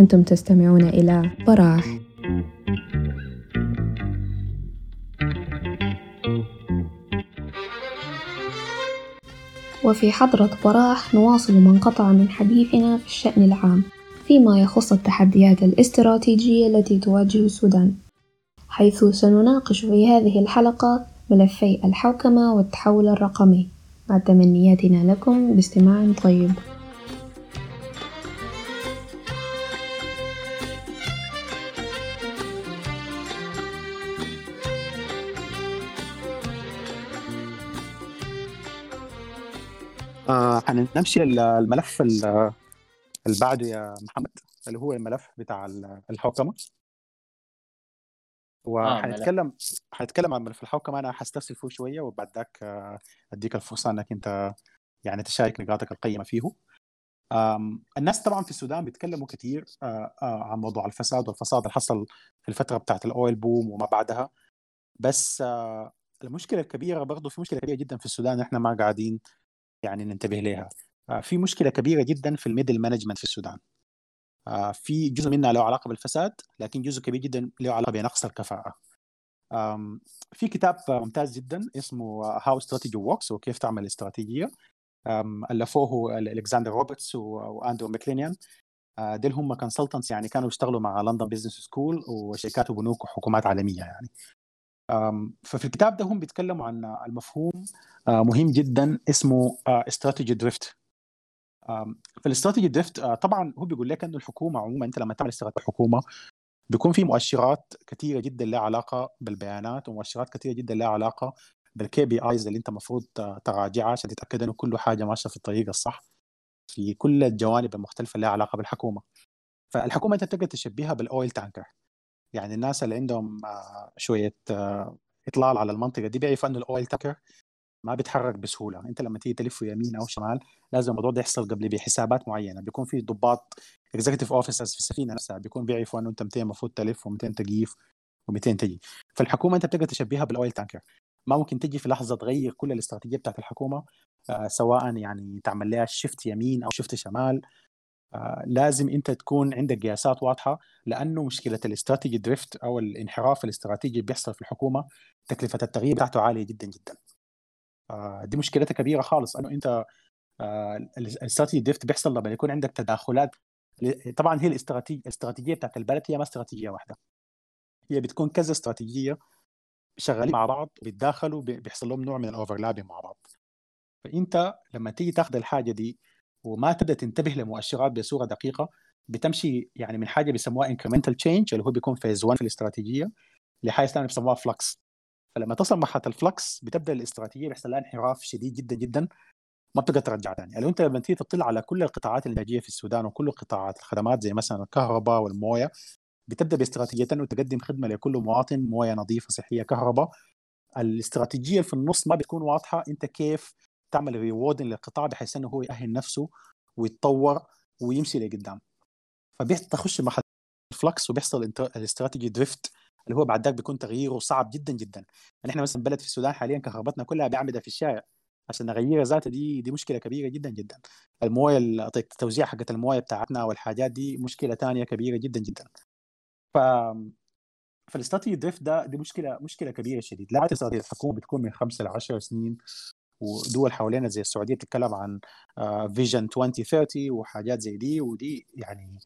أنتم تستمعون إلى براح وفي حضرة براح نواصل ما انقطع من حديثنا في الشأن العام فيما يخص التحديات الاستراتيجية التي تواجه السودان حيث سنناقش في هذه الحلقة ملفي الحوكمة والتحول الرقمي. مع تمنياتنا لكم باستماع طيب. آه حنمشي الملف اللي بعده يا محمد اللي هو الملف بتاع الحوكمة. وحنتكلم حنتكلم عن ملف الحوكمة أنا حستفسر فيه شوية وبعد ذاك آه، أديك الفرصة إنك أنت يعني تشارك نقاطك القيمة فيه. الناس طبعا في السودان بيتكلموا كثير آه، آه، عن موضوع الفساد والفساد اللي حصل في الفترة بتاعت الأويل بوم وما بعدها. بس المشكلة الكبيرة برضه في مشكلة كبيرة جدا في السودان إحنا ما قاعدين يعني ننتبه لها في مشكلة كبيرة جدا في ال middle management في السودان. في جزء منها له علاقة بالفساد لكن جزء كبير جدا له علاقة بنقص الكفاءة. في كتاب ممتاز جدا اسمه How Strategy Works وكيف تعمل استراتيجية. ألفوه الكسندر روبرتس وأندرو ماكلينيان ديل هم consultants يعني كانوا يشتغلوا مع London Business School وشركات وبنوك وحكومات عالمية يعني. ففي الكتاب ده هم بيتكلموا عن المفهوم مهم جدا اسمه strategic drift فال strategic drift طبعا هو بيقول لك إنه الحكومة عموما أنت لما تعمل استراتيجيه حكومه بيكون في مؤشرات كثيره جدا لها علاقة بالبيانات ومؤشرات كثيره جدا لها علاقة بال KPIs اللي أنت المفروض تراجعها عشان تتأكد إنه كل حاجة ماشية في الطريق الصح في كل الجوانب المختلفة اللي لها علاقة بالحكومة. فالحكومة أنت تقدر تشبهها بال oil tanker يعني الناس اللي عندهم آه، شوية آه، إطلاع على المنطقة دي بيعرفوا إنه ال oil tanker ما بيتحرك بسهولة. أنت لما تيجي تلف يمين أو شمال لازم الموضوع ده يحصل قبل بحسابات معينة. بيكون في ضباط executive officers في السفينة نفسها. بيكون بيعرفوا إنه أنت متين المفروض تلف ومتين تقيف ومتين تجي. فالحكومة أنت بتقدر تشبهها بال oil tanker ما ممكن تجي في لحظة تغير كل الاستراتيجية بتاعت الحكومة آه سواء يعني تعمل لها shift يمين أو shift شمال. آه لازم أنت تكون عندك قياسات واضحة لأنه مشكلة ال strategic drift أو الانحراف الاستراتيجي بيحصل في الحكومة تكلفة التغيير بتاعته عالية جدا جدا. دي مشكلتها كبيرة خالص إنه أنت آه، ال strategic drift بيحصل لما يكون عندك تداخلات طبعا هي الاستراتيجيه الاستراتيجية بتاعت البلد هي ما استراتيجية واحدة. هي بتكون كذا استراتيجية شغالين مع بعض بيتداخلوا بيحصل لهم نوع من ال overlapping مع بعض. فأنت لما تيجي تاخذ الحاجة دي وما تبدأ تنتبه لمؤشرات بصورة دقيقة بتمشي يعني من حاجة بيسموها incremental change اللي هو بيكون phase 1 في الاستراتيجية لحاجة ثانية بيسموها flux فلما تصل مرحلة ال flux بتبدأ الاستراتيجية بيحصل لها انحراف شديد جدا جدا ما بتقدر ترجع ثاني يعني انت لما تيجي تطلع على كل القطاعات الانتاجيه في السودان وكل القطاعات الخدمات زي مثلا الكهرباء والموية بتبدأ باستراتيجية انه تقدم خدمة لكل مواطن موية نظيفة صحية كهرباء. الاستراتيجية في النص ما بتكون واضحة أنت كيف تعمل ريوردن للقطاع بحيث إنه هو يأهل نفسه ويتطور ويمشي لقدام. فبتخش مرحلة ال flux وبيحصل ال strategic drift اللي هو بعد ذاك بيكون تغييره صعب جدا جدا. يعني إحنا مثلا بلد في السودان حاليا كهربتنا كلها باعمده في الشارع عشان نغيرها ذاتها دي دي مشكلة كبيرة جدا جدا. الموية التوزيع حقت الموية بتاعتنا والحاجات دي مشكلة ثانية كبيرة جدا جدا. ف فال strategy drift ده دي مشكلة مشكلة كبيرة شديد. لا استراتيجيه الحكومة بتكون من خمسه ل 10 سنين ودول حوالينا زي السعودية بتتكلم عن vision 2030 وحاجات زي دي ودي يعني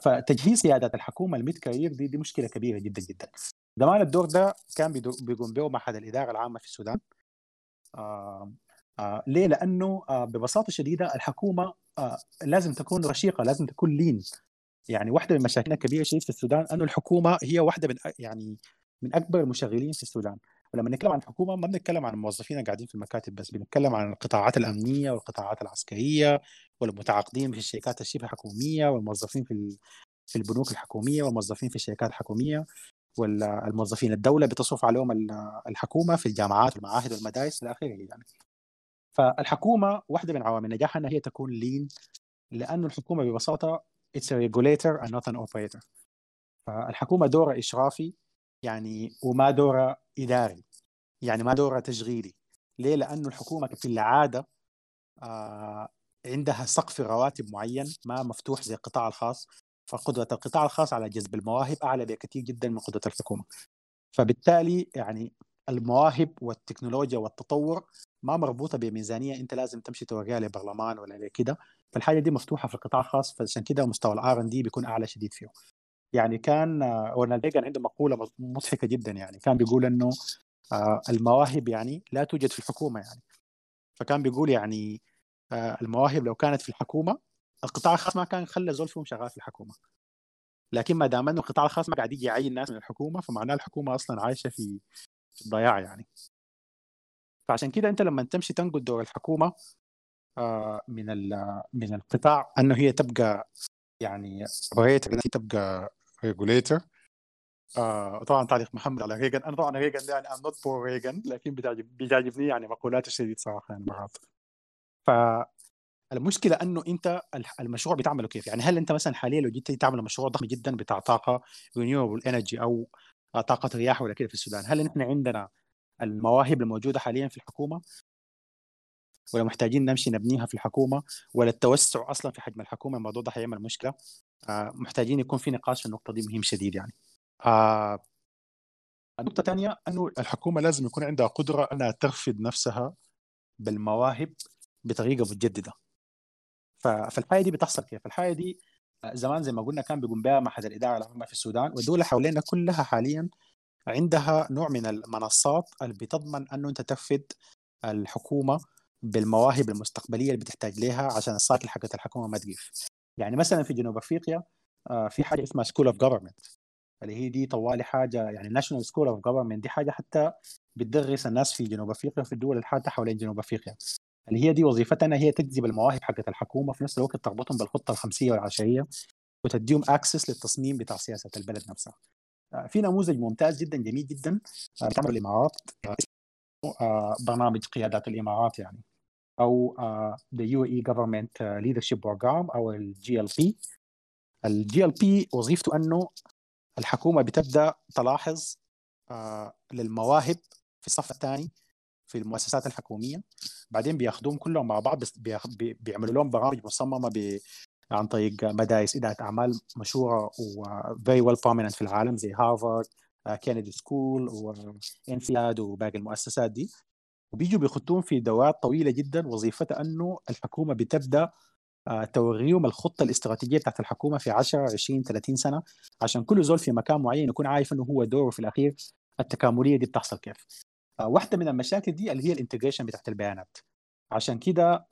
فتجهيز قيادات الحكومة ال mid career دي دي مشكلة كبيرة جدا جدا. زمان الدور ده كان بيقوم به معهد الإدارة العامة في السودان. آه آه ليه؟ لأنه آه ببساطة شديدة الحكومة آه لازم تكون رشيقة لازم تكون lean. يعني واحدة من مشاكلنا الكبيره شديد في السودان أنه الحكومة هي واحدة من يعني من أكبر المشغلين في السودان. ولما نتكلم عن الحكومة ما بنتكلم عن الموظفين قاعدين في المكاتب بس بنتكلم عن القطاعات الأمنية والقطاعات العسكرية والمتعاقدين في الشركات الشبه حكوميه والموظفين في في البنوك الحكومية والموظفين في الشركات الحكومية والموظفين الدولة بتصرف عليهم الحكومة في الجامعات والمعاهد والمدارس إلى آخره يعني. فالحكومة واحدة من عوامل نجاحها انها هي تكون لين لأنه الحكومة ببساطة it's a regulator and not an operator. فالحكومة دورها إشرافي يعني وما دورها إداري. يعني ما دورها تشغيلي. ليه؟ لأنه الحكومة في العادة آه عندها سقف رواتب معين ما مفتوح زي القطاع الخاص. فقدرة القطاع الخاص على جذب المواهب أعلى بكثير جدا من قدرة الحكومة. فبالتالي يعني المواهب والتكنولوجيا والتطور ما مربوطة بميزانية. أنت لازم تمشي توريها لبرلمان ولا كده فالحاجة دي مفتوحة في القطاع الخاص. فعشان كده مستوى ال R and D بيكون أعلى شديد فيه. يعني كان رونالد ريجن عنده مقولة مضحكة جدا يعني. كان بيقول إنه آه، المواهب يعني لا توجد في الحكومة يعني. فكان بيقول يعني آه، المواهب لو كانت في الحكومة القطاع الخاص ما كان خلى زول فيهم شغال في الحكومة. لكن ما دام إنه القطاع الخاص ما قاعد يجي يعين ناس من الحكومة فمعناه الحكومة أصلا عايشة في الضياع يعني. فعشان كده أنت لما تمشي تنقد دور الحكومة آه، من من القطاع أنه هي تبقى يعني ريتر تبقى regulator آه طبعا تعليق محمد على ريجن أنا طبعا ريجن يعني I'm not pro ريجن لكن بتعجب بيعجبني يعني مقولاته الشديد صراحة يعني مرات. ف المشكلة أنه أنت المشروع بتعمله كيف؟ يعني هل أنت مثلا حاليا لو جيت تعمل مشروع ضخم جدا بتاع طاقة renewable energy أو طاقة رياح ولا كده في السودان هل نحن عندنا المواهب الموجودة حاليا في الحكومة؟ ولا محتاجين نمشي نبنيها في الحكومة؟ ولا التوسع أصلا في حجم الحكومة؟ الموضوع ده حيعمل مشكلة. محتاجين يكون في نقاش في النقطه دي مهم شديد يعني. آه النقطة الثانية أنه الحكومة لازم يكون عندها قدرة أنها ترفد نفسها بالمواهب بطريقة متجددة. فالحاجة دي بتحصل كيف؟ الحاجة دي آه، زمان زي ما قلنا كان بيقوم بها معهد الإدارة العامة في السودان والدولة حوالينا كلها حاليا عندها نوع من المنصات اللي بتضمن أنه أنت ترفد الحكومة بالمواهب المستقبلية اللي بتحتاج لها عشان ال cycle حقت الحكومة ما تقف. يعني مثلا في جنوب أفريقيا آه، في حاجة اسمها school of government اللي هي دي طوالي حاجة يعني national school of government دي حاجة حتى بتدرس الناس في جنوب أفريقيا في الدول الحادة حوالين جنوب أفريقيا. اللي هي دي وظيفتها انها هي تجذب المواهب حقت الحكومة في نفس الوقت تربطهم بالخطة الخمسية والعشرية وتديهم access للتصميم بتاع سياسة البلد نفسها. في نموذج ممتاز جدا جميل جدا بتعمل آه، الامارات اسمه آه، برنامج قيادات الإمارات يعني. أو the UAE government leadership program أو الجي ال بي الجي ال بي وظيفته أنه الحكومة بتبدأ تلاحظ آه، للمواهب في الصف الثاني في المؤسسات الحكومية. بعدين بياخذوهم كلهم مع بعض بيعملوا لهم برامج مصممة عن طريق مدارس اداره أعمال مشهورة و very well prominent في العالم زي هارفارد كينيدي school وانسياد وباقي المؤسسات دي. وبيجوا بيخشون في دورات طويلة جدا وظيفتها أنه الحكومة بتبدأ آه، توريهم الخطة الاستراتيجية بتاعت الحكومة في 10 20 30 سنة عشان كل زول في مكان معين يكون عارف إنه هو دوره في الأخير التكاملية دي بتحصل كيف. آه، واحدة من المشاكل دي اللي هي ال integration بتاعت البيانات. عشان كده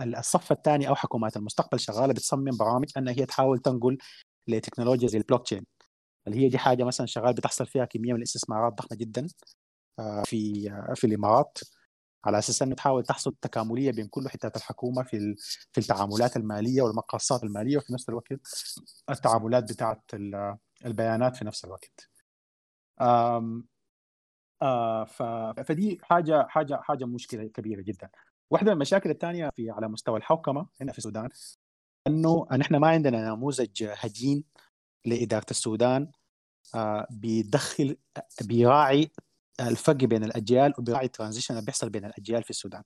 الصف الثاني أو حكومات المستقبل شغالة بتصمم برامج إنها هي تحاول تنقل لتكنولوجيا زي البلوك تشين اللي هي دي حاجة مثلا شغال بتحصل فيها كمية من الاستثمارات ضخمة جدا في في الإمارات على أساس أنه تحاول تحصل تكاملية بين كل حتات الحكومة في في التعاملات المالية والمقاصات المالية وفي نفس الوقت التعاملات بتاعت البيانات في نفس الوقت. آه فدي حاجة حاجة حاجة مشكلة كبيرة جدا. واحدة من المشاكل الثانية في على مستوى الحوكمة هنا في السودان أنه إحنا ما عندنا نموذج هجين لإدارة السودان آه، بيدخل بيراعي الفرق بين الأجيال وبيراعي الترانزيشن اللي بيحصل بين الأجيال في السودان.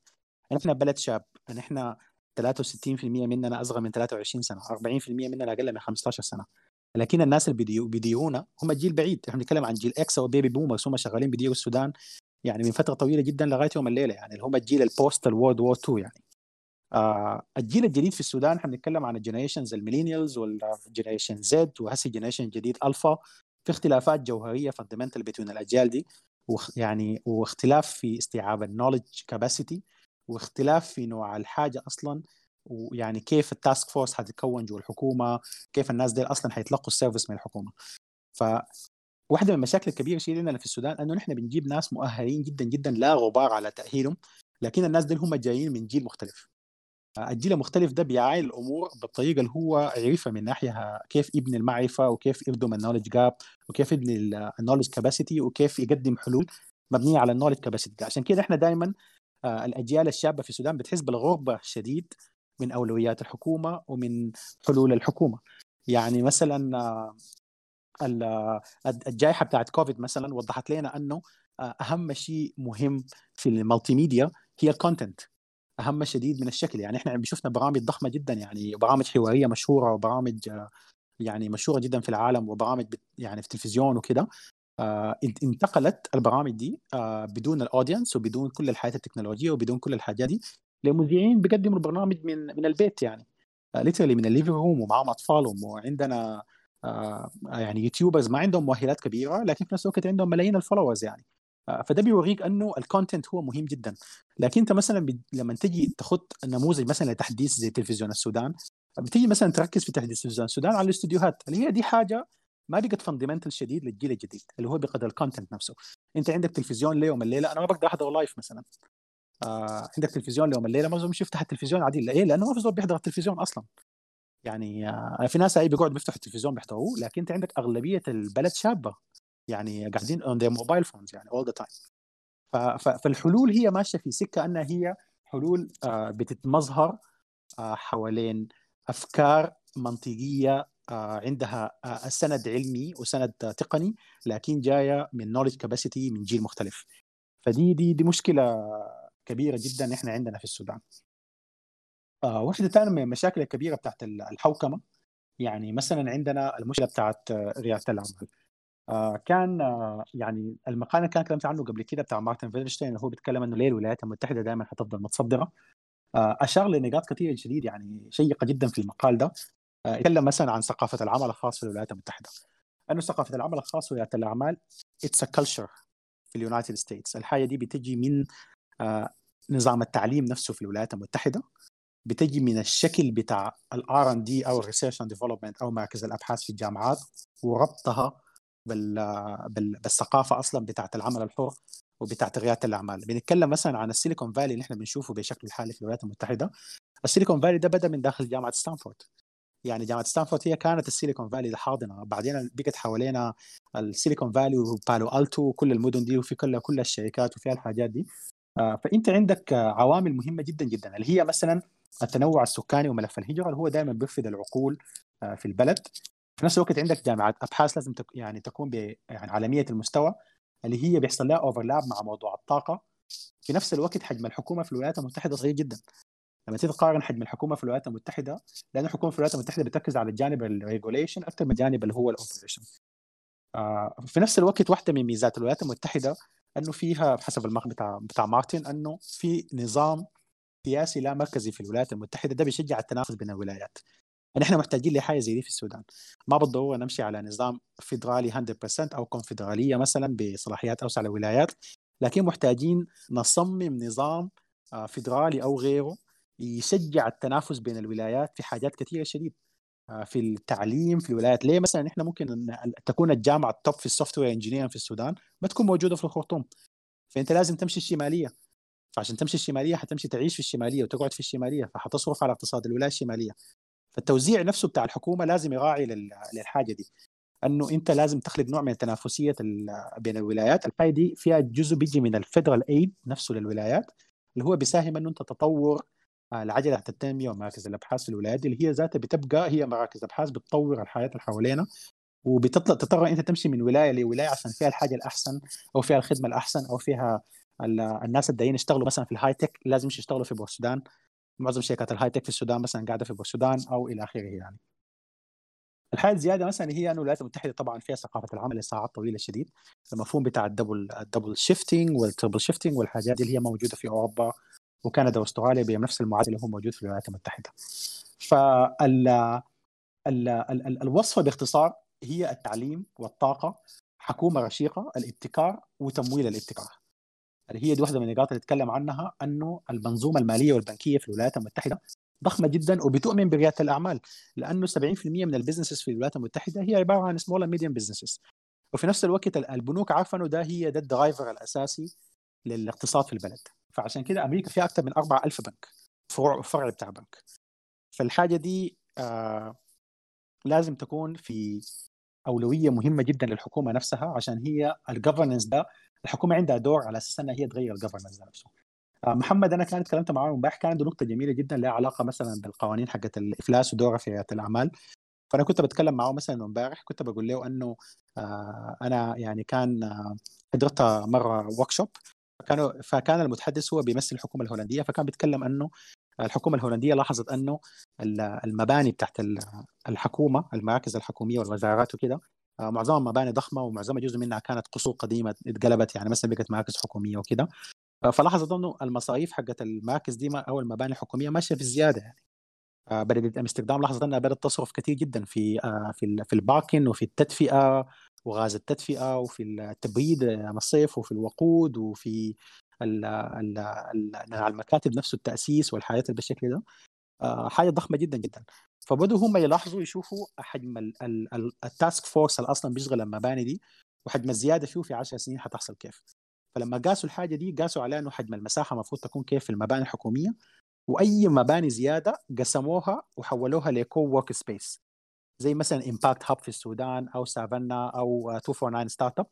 إحنا بلد شاب إحنا 63% مننا أصغر من 23 سنة 40% مننا أقل من 15 سنة. لكن الناس اللي بيديرونا هم جيل بعيد. إحنا بنتكلم عن جيل X أو baby boomers هم شغالين بيديروا السودان يعني من فترة طويلة جدا لغاية يوم الليلة يعني اللي هم الجيل ال post World War 2 يعني. آه الجيل الجديد في السودان إحنا بنتكلم عن ال generations ال millennials وال generation Z وهسه ال generation الجديد الفا في اختلافات جوهرية fundamental بين الأجيال دي. يعني واختلاف في استيعاب ال knowledge capacity واختلاف في نوع الحاجة أصلا ويعني كيف ال task force حتتكون جوا الحكومة كيف الناس دي أصلا حيتلقوا ال service من الحكومة. ف واحدة من المشاكل الكبيرة شديد عندنا في السودان إنه نحن بنجيب ناس مؤهلين جدا جدا لا غبار على تأهيلهم لكن الناس دي هم جايين من جيل مختلف. الجيل المختلف ده بيعاين الأمور بالطريقة اللي هو يعرفها من ناحية كيف يبني المعرفة وكيف يبدم ال knowledge gap وكيف يبني ال knowledge capacity وكيف يقدم حلول مبنية على ال knowledge capacity عشان كده إحنا دايما آه، الأجيال الشابة في السودان بتحس بالغربة الشديد من أولويات الحكومة ومن حلول الحكومة. يعني مثلا آه، الجائحة بتاعت كوفيد مثلا وضحت لنا إنه أهم شيء مهم في ال multimedia هي ال content أهم شديد من الشكل. يعني إحنا شفنا برامج ضخمة جدا يعني برامج حوارية مشهورة وبرامج يعني مشهورة جدا في العالم وبرامج يعني في التلفزيون وكده. آه انتقلت البرامج دي آه بدون ال audience وبدون كل الحياة التكنولوجية وبدون كل الحاجات دي لمذيعين بيقدموا البرنامج من من البيت يعني. literally آه من ال living room ومعهم اطفالهم وعندنا آه يعني YouTubers ما عندهم مؤهلات كبيرة لكن في نفس الوقت عندهم ملايين ال followers يعني. فده بيوريك أنه ال content هو مهم جدا. لكن أنت مثلا لما تجي تاخذ نموذج مثلا لتحديث زي تلفزيون السودان بتيجي مثلا تركز في تحديث تلفزيون السودان على الاستديوهات. اللي هي دي حاجة ما بقت fundamental شديد للجيل الجديد اللي هو بقدر ال content نفسه. أنت عندك تلفزيون ليوم الليلة أنا ما بقدر احضر live مثلا. آه عندك تلفزيون ليوم الليلة ما زول يفتح التلفزيون عادي. ليه؟ لأنه ما في زول بيحضر التلفزيون أصلا. يعني آه في ناس بيقعدوا بيفتحوا التلفزيون بيحضروه لكن أنت عندك أغلبية البلد شابة. يعني قاعدين on their mobile phones يعني all the time فالحلول هي ماشية في سكة انها هي حلول آه بتتمظهر آه حوالين أفكار منطقية آه عندها سند علمي وسند تقني لكن جاية من نولج كاباسيتي من جيل مختلف. فدي دي دي مشكلة كبيرة جدا إحنا عندنا في السودان. واحدة ثانية من المشاكل الكبيره بتاعت الحوكمة. يعني مثلا عندنا المشكلة بتاعت ريادة الأعمال. كان آه يعني المقال اللي كان كلمت عنه قبل كده بتاع مارتن فيرشتين اللي هو بيتكلم إنه ليه الولايات المتحدة دائما حتفضل متصدرة. آه أشار لنقاط كثيرة شديد يعني شيقة جدا في المقال ده. يتكلم مثلا عن ثقافة العمل الخاص في الولايات المتحدة. إنه ثقافة العمل الخاص في ولايات الاعمال it's culture في ال United States. الحاجة دي بتجي من نظام التعليم نفسه في الولايات المتحدة. بتجي من الشكل بتاع ال R and D أو ال research and development أو مراكز الأبحاث في الجامعات وربطها. بالثقافة أصلا بتاعت العمل الحر وبتاعت رياده الأعمال. بنتكلم مثلا عن السيليكون فالي اللي إحنا بنشوفه بشكل الحالي في الولايات المتحدة. السيليكون فالي ده بدأ من داخل جامعة ستانفورد. يعني جامعة ستانفورد هي كانت السيليكون فالي الحاضنة. بعدين بقت حوالينا السيليكون فالي وبالو ألتو وكل المدن دي وفي كل كل الشركات وفيها الحاجات دي. فأنت عندك عوامل مهمة جدا جدا اللي هي مثلا التنوع السكاني وملف الهجرة اللي هو دائما بيرفض العقول في البلد. في نفس الوقت عندك جامعات أبحاث لازم تك يعني تكون يعني عالمية المستوى اللي هي بيحصل لها overlap مع موضوع الطاقة. في نفس الوقت حجم الحكومة في الولايات المتحدة صغير جدا. لما تيجي تقارن حجم الحكومة في الولايات المتحدة لأن الحكومة في الولايات المتحدة بتركز على الجانب ال regulation أكثر من الجانب اللي هو ال operation آه في نفس الوقت واحدة من ميزات الولايات المتحدة إنه فيها حسب المقال بتاع بتاع مارتن إنه في نظام سياسي لا مركزي في الولايات المتحدة ده بيشجع التنافس بين الولايات. نحن محتاجين لحاجة زي دي في السودان. ما بالضروره نمشي على نظام فيدرالي 100% أو كونفدرالية مثلا بصلاحيات اوسع للولايات لكن محتاجين نصمم نظام فيدرالي أو غيره يشجع التنافس بين الولايات في حاجات كثيره شديد. في التعليم في الولايات. ليه مثلا إحنا ممكن أن تكون الجامعة ال top في ال software في السودان ما تكون موجودة في الخرطوم. فأنت لازم تمشي الشمالية. فعشان تمشي الشمالية حتمشي تعيش في الشمالية وتقعد في الشمالية فحتصرف على اقتصاد الولاية الشمالية. فالتوزيع نفسه بتاع الحكومة لازم يراعي للحاجة دي. إنه أنت لازم تخلق نوع من التنافسيه بين الولايات. الحاجة دي فيها جزء بيجي من الفيدرال أيد نفسه للولايات اللي هو بيساهم إنه أنت تطور العجلة التنميه ومراكز الأبحاث في الولايات اللي هي ذاتها بتبقى هي مراكز أبحاث بتطور الحياة اللي حوالينا وبتطلع تضطر إنت تمشي من ولاية لولاية عشان فيها الحاجة الأحسن أو فيها الخدمة الأحسن أو فيها الناس الدايرين يشتغلوا مثلا في ال high tech لازم يشتغلوا في بورسودان معظم شركات ال high tech في السودان مثلا قاعدة في بورسودان أو إلى آخره يعني. الحاجة الزيادة مثلا هي إنه الولايات المتحدة طبعا فيها ثقافة العمل لساعات طويلة شديد. المفهوم بتاع ال double ال double shifting وال triple shifting والحاجات دي اللي هي موجودة في أوروبا وكندا وأستراليا بنفس المعادلة هو موجود في الولايات المتحدة. فال ال ال الوصفه باختصار هي التعليم والطاقة حكومة رشيقة الابتكار وتمويل الابتكار. اللي هي دي واحدة من النقاط اللي نتكلم عنها أنه المنظومة المالية والبنكية في الولايات المتحدة ضخمة جدا وبتؤمن بريادة الأعمال لأنه 70% من ال businesses في الولايات المتحدة هي عبارة عن small and medium businesses وفي نفس الوقت البنوك عارفه انه ده هي ده ال driver الأساسي للاقتصاد في البلد. فعشان كده أمريكا فيها أكثر من 4000 بنك فروع فرع بتاع بنك. فالحاجة دي آه لازم تكون في أولوية مهمة جدا للحكومة نفسها عشان هي الجفرنس ده الحكومة عندها دور على أساس إنها هي تغير الجفرنس ده نفسه. آه محمد أنا كانت تكلمت معاه امبارح كان عنده نقطة جميلة جدا لها علاقة مثلا بالقوانين حقت الافلاس ودورها في رياده الأعمال. فأنا كنت بتكلم معه مثلا امبارح كنت بقول له إنه آه أنا يعني كان آه حضرت مرة ورك شوب فكانوا فكان المتحدث هو بيمثل الحكومة الهولندية فكان بيتكلم إنه الحكومة الهولندية لاحظت إنه المباني بتاعت الحكومة المراكز الحكومية والوزارات وكده معظمها مباني ضخمة ومعظمها جزء منها كانت قصور قديمة اتقلبت يعني مثلا بقت مراكز حكومية وكده. آه، فلاحظت انه المصاريف حقت المراكز دي أو المباني الحكومية ماشية في الزيادة يعني. آه، بلديه امستردام لاحظت انها بدأت تصرف كثير جدا في في في ال parking وفي التدفئة وغاز التدفئة وفي التبريد الصيف وفي الوقود وفي المكاتب نفسه التأسيس والحياة اللي بالشكل ده. حاجة ضخمة جدا جدا. فبدوا هم يلاحظوا يشوفوا حجم ال task force اللي أصلا بيشغل المباني دي وحجم الزيادة فيه في 10 سنين حتحصل كيف. فلما قاسوا الحاجة دي قاسوا على إنه حجم المساحة المفروض تكون كيف في المباني الحكومية وأي مباني زيادة قسموها وحولوها ل co-work space زي مثلا امباكت هاب في السودان أو سافانا أو 249 startup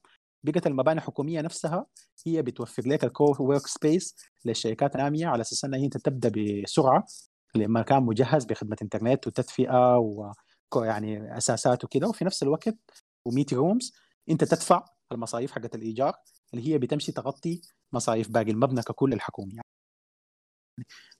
بقت المباني الحكومية نفسها هي بتوفر لك ال co-work space للشركات النامية على أساس إنها انت تبدأ بسرعة. لمكان مجهز بخدمة إنترنت وتدفئة و يعني أساسات وكده. وفي نفس الوقت و meeting rooms أنت تدفع المصاريف حقت الإيجار اللي هي بتمشي تغطي مصاريف باقي المبنى ككل الحكومي يعني.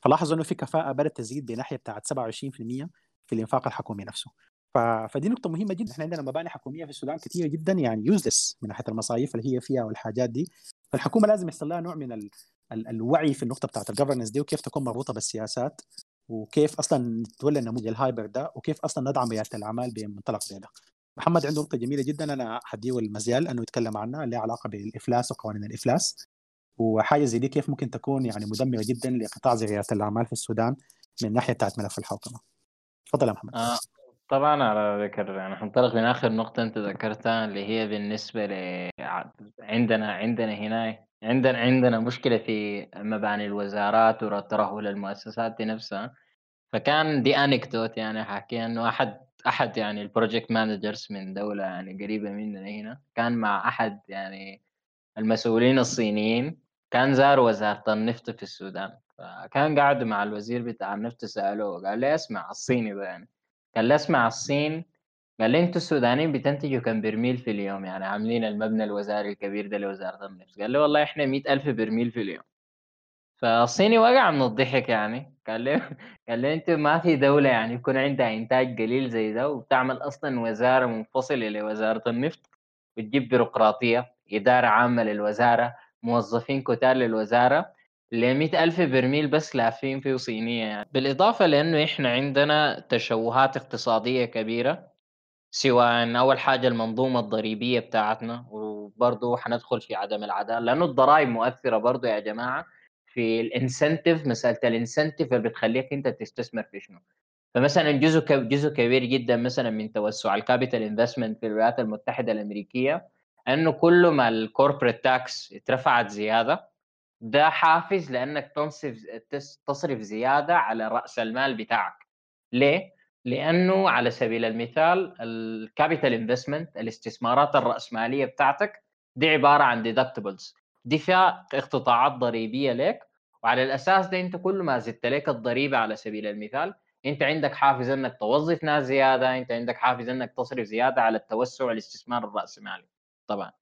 فلاحظوا إنه في كفاءة بدأت تزيد بناحية بتاعت 27% في الإنفاق الحكومي نفسه. ف... فدي نقطة مهمة جدا، إحنا عندنا مباني حكومية في السودان كثيرة جدا يعني useless من ناحية المصاريف اللي هي فيها والحاجات دي، فالحكومة لازم يحصل لها نوع من ال... ال... الوعي في النقطة بتاعت ال governance دي وكيف تكون مربوطة بالسياسات وكيف أصلا نتولى النموذج ال hyper ده وكيف أصلا ندعم ريادة الأعمال بمنطلق زي ده. محمد عنده نقطة جميلة جدا أنا حديه المجال أنه يتكلم عنها اللي علاقة بالإفلاس وقوانين الإفلاس وحاجة زي دي كيف ممكن تكون يعني مدمرة جدا لقطاع زي ريادة الأعمال في السودان من ناحية بتاعت ملف الحوكمة. تفضل يا محمد. آه طبعا على ذكر يعني حنطلق من آخر نقطة أنت ذكرتها اللي هي بالنسبة ل عندنا عندنا هنا عندنا عندنا مشكلة في مباني الوزارات وترهل المؤسسات دي نفسها. فكان دي anecdote يعني حكي إنه أحد أحد يعني ال project managers من دولة يعني قريبة مننا هنا كان مع أحد يعني المسؤولين الصينيين كان زار وزارة النفط في السودان. فكان قاعد مع الوزير بتاع النفط سألوه قال لي اسمع الصيني ده يعني. قال لي اسمع الصين قال أنتوا السودانيين بتنتجوا كم برميل في اليوم؟ يعني عاملين المبنى الوزاري الكبير ده لوزارة النفط. قال لي والله إحنا مئة ألف برميل في اليوم. فالصيني وقع من الضحك يعني. قال لي قال لي أنت ما في دولة يعني يكون عندها إنتاج قليل زي ده وبتعمل أصلا وزارة منفصلة لوزارة النفط وتجيب بيروقراطية إدارة عامة للوزارة موظفين كتار للوزارة ل ألف برميل بس لافين فيه صينية يعني. بالإضافة لأنه إحنا عندنا تشوهات اقتصادية كبيرة. سواء أول حاجة المنظومة الضريبية بتاعتنا وبرضه حندخل في عدم العدالة لأنه الضرائب مؤثرة برضه يا جماعة في ال incentive مسألة ال incentive اللي بتخليك أنت تستثمر في شنو فمثلا جزء جزء كبير جدا مثلا من توسع ال capital investment في الولايات المتحدة الأمريكية إنه كل ما ال corporate tax اترفعت زيادة ده حافز لأنك تنصف تصرف زيادة على رأس المال بتاعك ليه؟ لأنه على سبيل المثال ال capital investment الاستثمارات الرأسمالية بتاعتك دي عبارة عن deductibles دي فيها اقتطاعات ضريبية لك وعلى الأساس ده أنت كل ما زدت لك الضريبة على سبيل المثال أنت عندك حافز إنك توظف ناس زيادة أنت عندك حافز إنك تصرف زيادة على التوسع والاستثمار الرأسمالي. طبعا.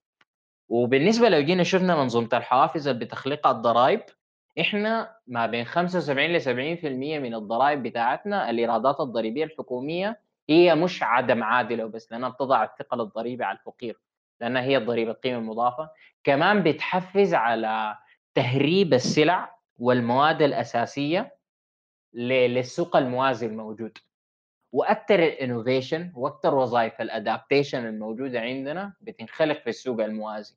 وبالنسبة لو جينا شفنا منظومة الحوافز اللي بتخلقها الضرائب إحنا ما بين 75 ل 70% من الضرائب بتاعتنا الإيرادات الضريبية الحكومية هي مش عدم عادلة بس لأنها بتضع الثقل الضريبي على الفقير لأنها هي الضريبة القيمة المضافة. كمان بتحفز على تهريب السلع والمواد الأساسية للسوق الموازي الموجود. وأكثر ال innovation وأكثر وظائف ال adaptation الموجودة عندنا بتنخلق في السوق الموازي.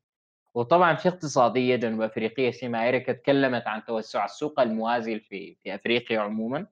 وطبعا في اقتصادية جنوب افريقيه اسمها ايريكا تكلمت عن توسع السوق الموازي في في أفريقيا عموما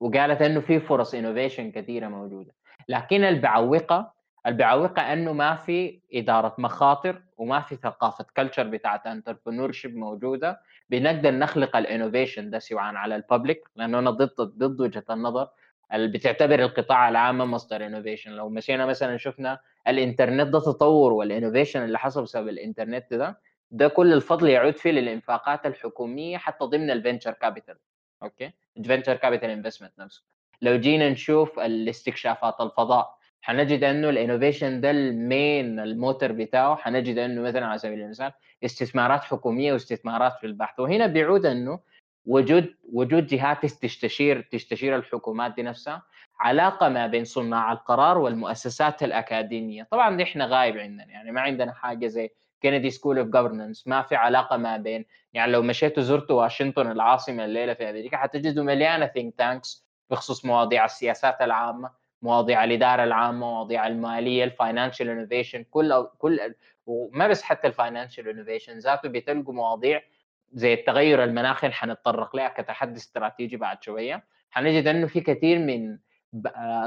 وقالت إنه في فرص innovation كثيرة موجودة. لكن البعوق البعوق إنه ما في إدارة مخاطر وما في ثقافة culture بتاعت entrepreneur موجودة. بنقدر نخلق ال innovation ده سواء على ال public لأنه أنا ضد ضد وجهة النظر اللي بتعتبر القطاع العام مصدر innovation لو مشينا مثلا شفنا الإنترنت ده تطور وال innovation اللي حصل بسبب الإنترنت ده ده كل الفضل يعود فيه للإنفاقات الحكومية حتى ضمن ال venture capital okay؟ ال venture capital investment نفسه. لو جينا نشوف الاستكشافات الفضاء حنجد إنه ال innovation ده ال main motor بتاعه حنجد إنه مثلا على سبيل المثال استثمارات حكومية واستثمارات في البحث. وهنا بيعود إنه وجود وجود جهات تستشير تستشير الحكومات دي نفسها علاقة ما بين صناع القرار والمؤسسات الأكاديمية. طبعا دي إحنا غايب عندنا يعني ما عندنا حاجة زي Kennedy School of Governance ما في علاقة ما بين يعني لو مشيتوا زرتوا واشنطن العاصمة الليلة في أمريكا حتجدوا مليانة think tanks بخصوص مواضيع السياسات العامة مواضيع الإدارة العامة مواضيع المالية ال financial innovation كل كل وما بس حتى ال financial innovation ذاته بتلقوا مواضيع زي التغير المناخي اللي حنتطرق لها كتحدي استراتيجي بعد شوية. حنجد إنه في كثير من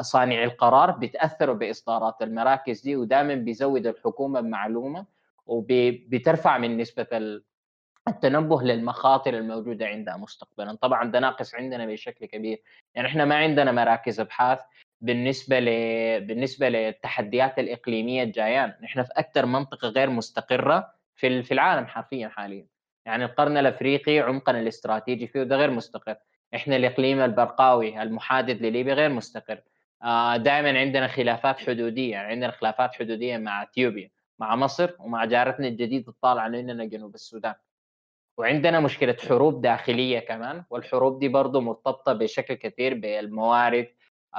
صانعي القرار بيتاثروا بإصدارات المراكز دي ودائما بيزود الحكومة بمعلومة وبترفع من نسبة التنبه للمخاطر الموجودة عندها مستقبلا. طبعا ده ناقص عندنا بشكل كبير. يعني إحنا ما عندنا مراكز أبحاث بالنسبة ل... بالنسبة للتحديات الإقليمية الجايان. نحن في أكثر منطقة غير مستقرة في العالم حرفيا حاليا. يعني القرن الأفريقي عمقا الاستراتيجي فيه ده غير مستقر. إحنا الإقليم البرقاوي المحادث لليبيا غير مستقر. آه، دائما عندنا خلافات حدودية يعني عندنا خلافات حدودية مع إثيوبيا مع مصر ومع جارتنا الجديد الطالعة لنا جنوب السودان. وعندنا مشكلة حروب داخلية كمان والحروب دي برضه مرتبطة بشكل كثير بالموارد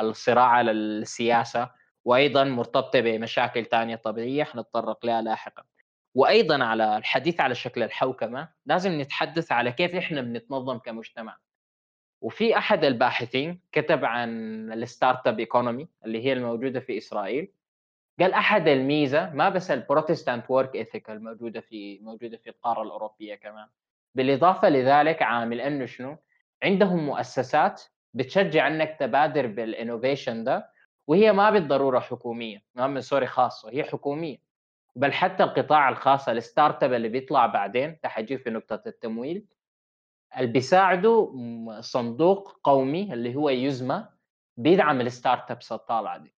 الصراع على السياسة وأيضا مرتبطة بمشاكل ثانية طبيعية حنتطرق لها لاحقا. وأيضا على الحديث على شكل الحوكمه لازم نتحدث على كيف إحنا بنتنظم كمجتمع. وفي أحد الباحثين كتب عن ال startup economy اللي هي الموجودة في إسرائيل قال أحد الميزة ما بس ال Protestant work ethic الموجودة في موجودة في القارة الأوروبية كمان بالإضافة لذلك عامل أنه شنو؟ عندهم مؤسسات بتشجع إنك تبادر بال innovation ده وهي ما بالضرورة حكومية ما من sorry خاصة هي حكومية. بل حتى القطاع الخاص ال startup اللي بيطلع بعدين تجي في نقطة التمويل اللي بيساعده صندوق قومي اللي هو يزمى بيدعم ال startups الطالعة دي.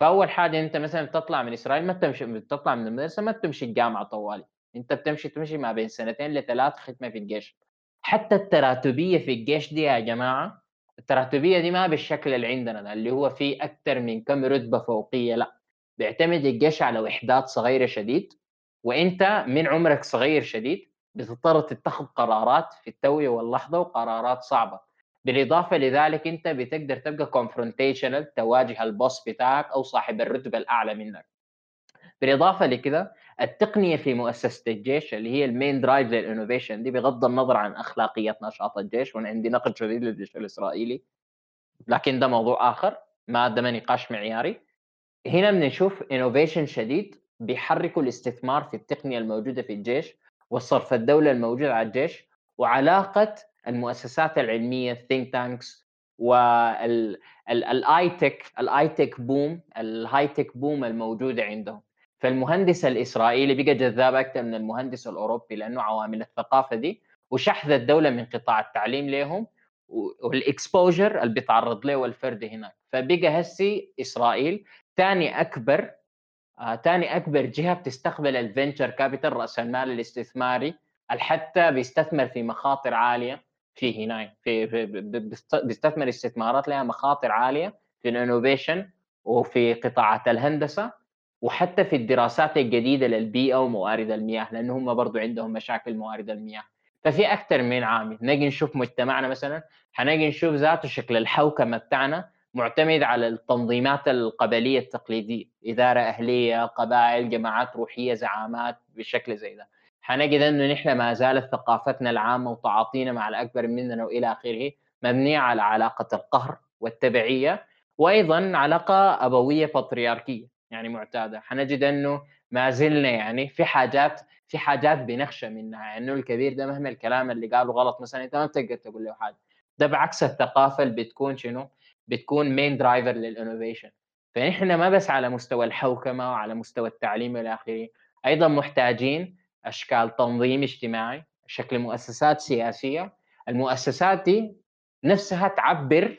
فأول حاجة أنت مثلا بتطلع من إسرائيل ما تمشي بتطلع من المدرسة ما بتمشي الجامعة طوالي. أنت بتمشي تمشي ما بين سنتين لثلاث خدمة في الجيش. حتى التراتبية في الجيش دي يا جماعة التراتبية دي ما بالشكل اللي عندنا اللي هو فيه أكثر من كم رتبة فوقية لا. بيعتمد الجيش على وحدات صغيرة شديد وإنت من عمرك صغير شديد بتضطر تتخذ قرارات في التو واللحظة وقرارات صعبة. بالإضافة لذلك إنت بتقدر تبقى confrontational تواجه ال boss بتاعك أو صاحب الرتبة الأعلى منك. بالإضافة لكده التقنية في مؤسسة الجيش اللي هي ال main drive لل innovation دي بغض النظر عن اخلاقيات نشاط الجيش وأنا عندي نقد شديد للجيش الإسرائيلي لكن ده موضوع آخر ما ده نقاش معياري. هنا بنشوف innovation شديد بيحركوا الاستثمار في التقنية الموجودة في الجيش والصرف الدولة الموجود على الجيش وعلاقة المؤسسات العلمية الثينك تانكس والاي تك الاي تك بوم الهاي تك بوم الموجودة عندهم. فالمهندس الإسرائيلي بقى جذاب أكثر من المهندس الأوروبي لأنه عوامل الثقافة دي وشحذ الدولة من قطاع التعليم لهم وال exposure اللي بيتعرض له الفرد هناك. فبقى هسي إسرائيل ثاني أكبر ثاني آه أكبر جهة بتستقبل ال venture capital راس المال الاستثماري حتى بيستثمر في مخاطر عالية في هنا في, في بيستثمر استثمارات لها مخاطر عالية في ال innovation وفي قطاعات الهندسة وحتى في الدراسات الجديدة للبيئة وموارد المياه لأنه هم برضو عندهم مشاكل موارد المياه. ففي أكثر من عامل نجي نشوف مجتمعنا مثلا حنجي نشوف ذاته شكل الحوكمة بتاعنا معتمد على التنظيمات القبلية التقليدية إدارة أهلية قبائل جماعات روحية زعامات بشكل زي ده. حنجد أنه نحن ما زالت ثقافتنا العامة وتعاطينا مع الأكبر مننا وإلى آخره مبنية على علاقة القهر والتبعية وأيضا علاقة أبوية بطريركيه يعني معتادة. حنجد أنه ما زلنا يعني في حاجات في حاجات بنخشى منها. يعني أنه الكبير ده مهما الكلام اللي قاله غلط مثلا أنت ما بتقدر تقول له حاجة. ده بعكس الثقافة اللي بتكون شنو؟ بتكون main driver لل innovation فنحن ما بس على مستوى الحوكمة وعلى مستوى التعليم إلى آخره أيضا محتاجين أشكال تنظيم اجتماعي شكل مؤسسات سياسية. المؤسسات دي نفسها تعبر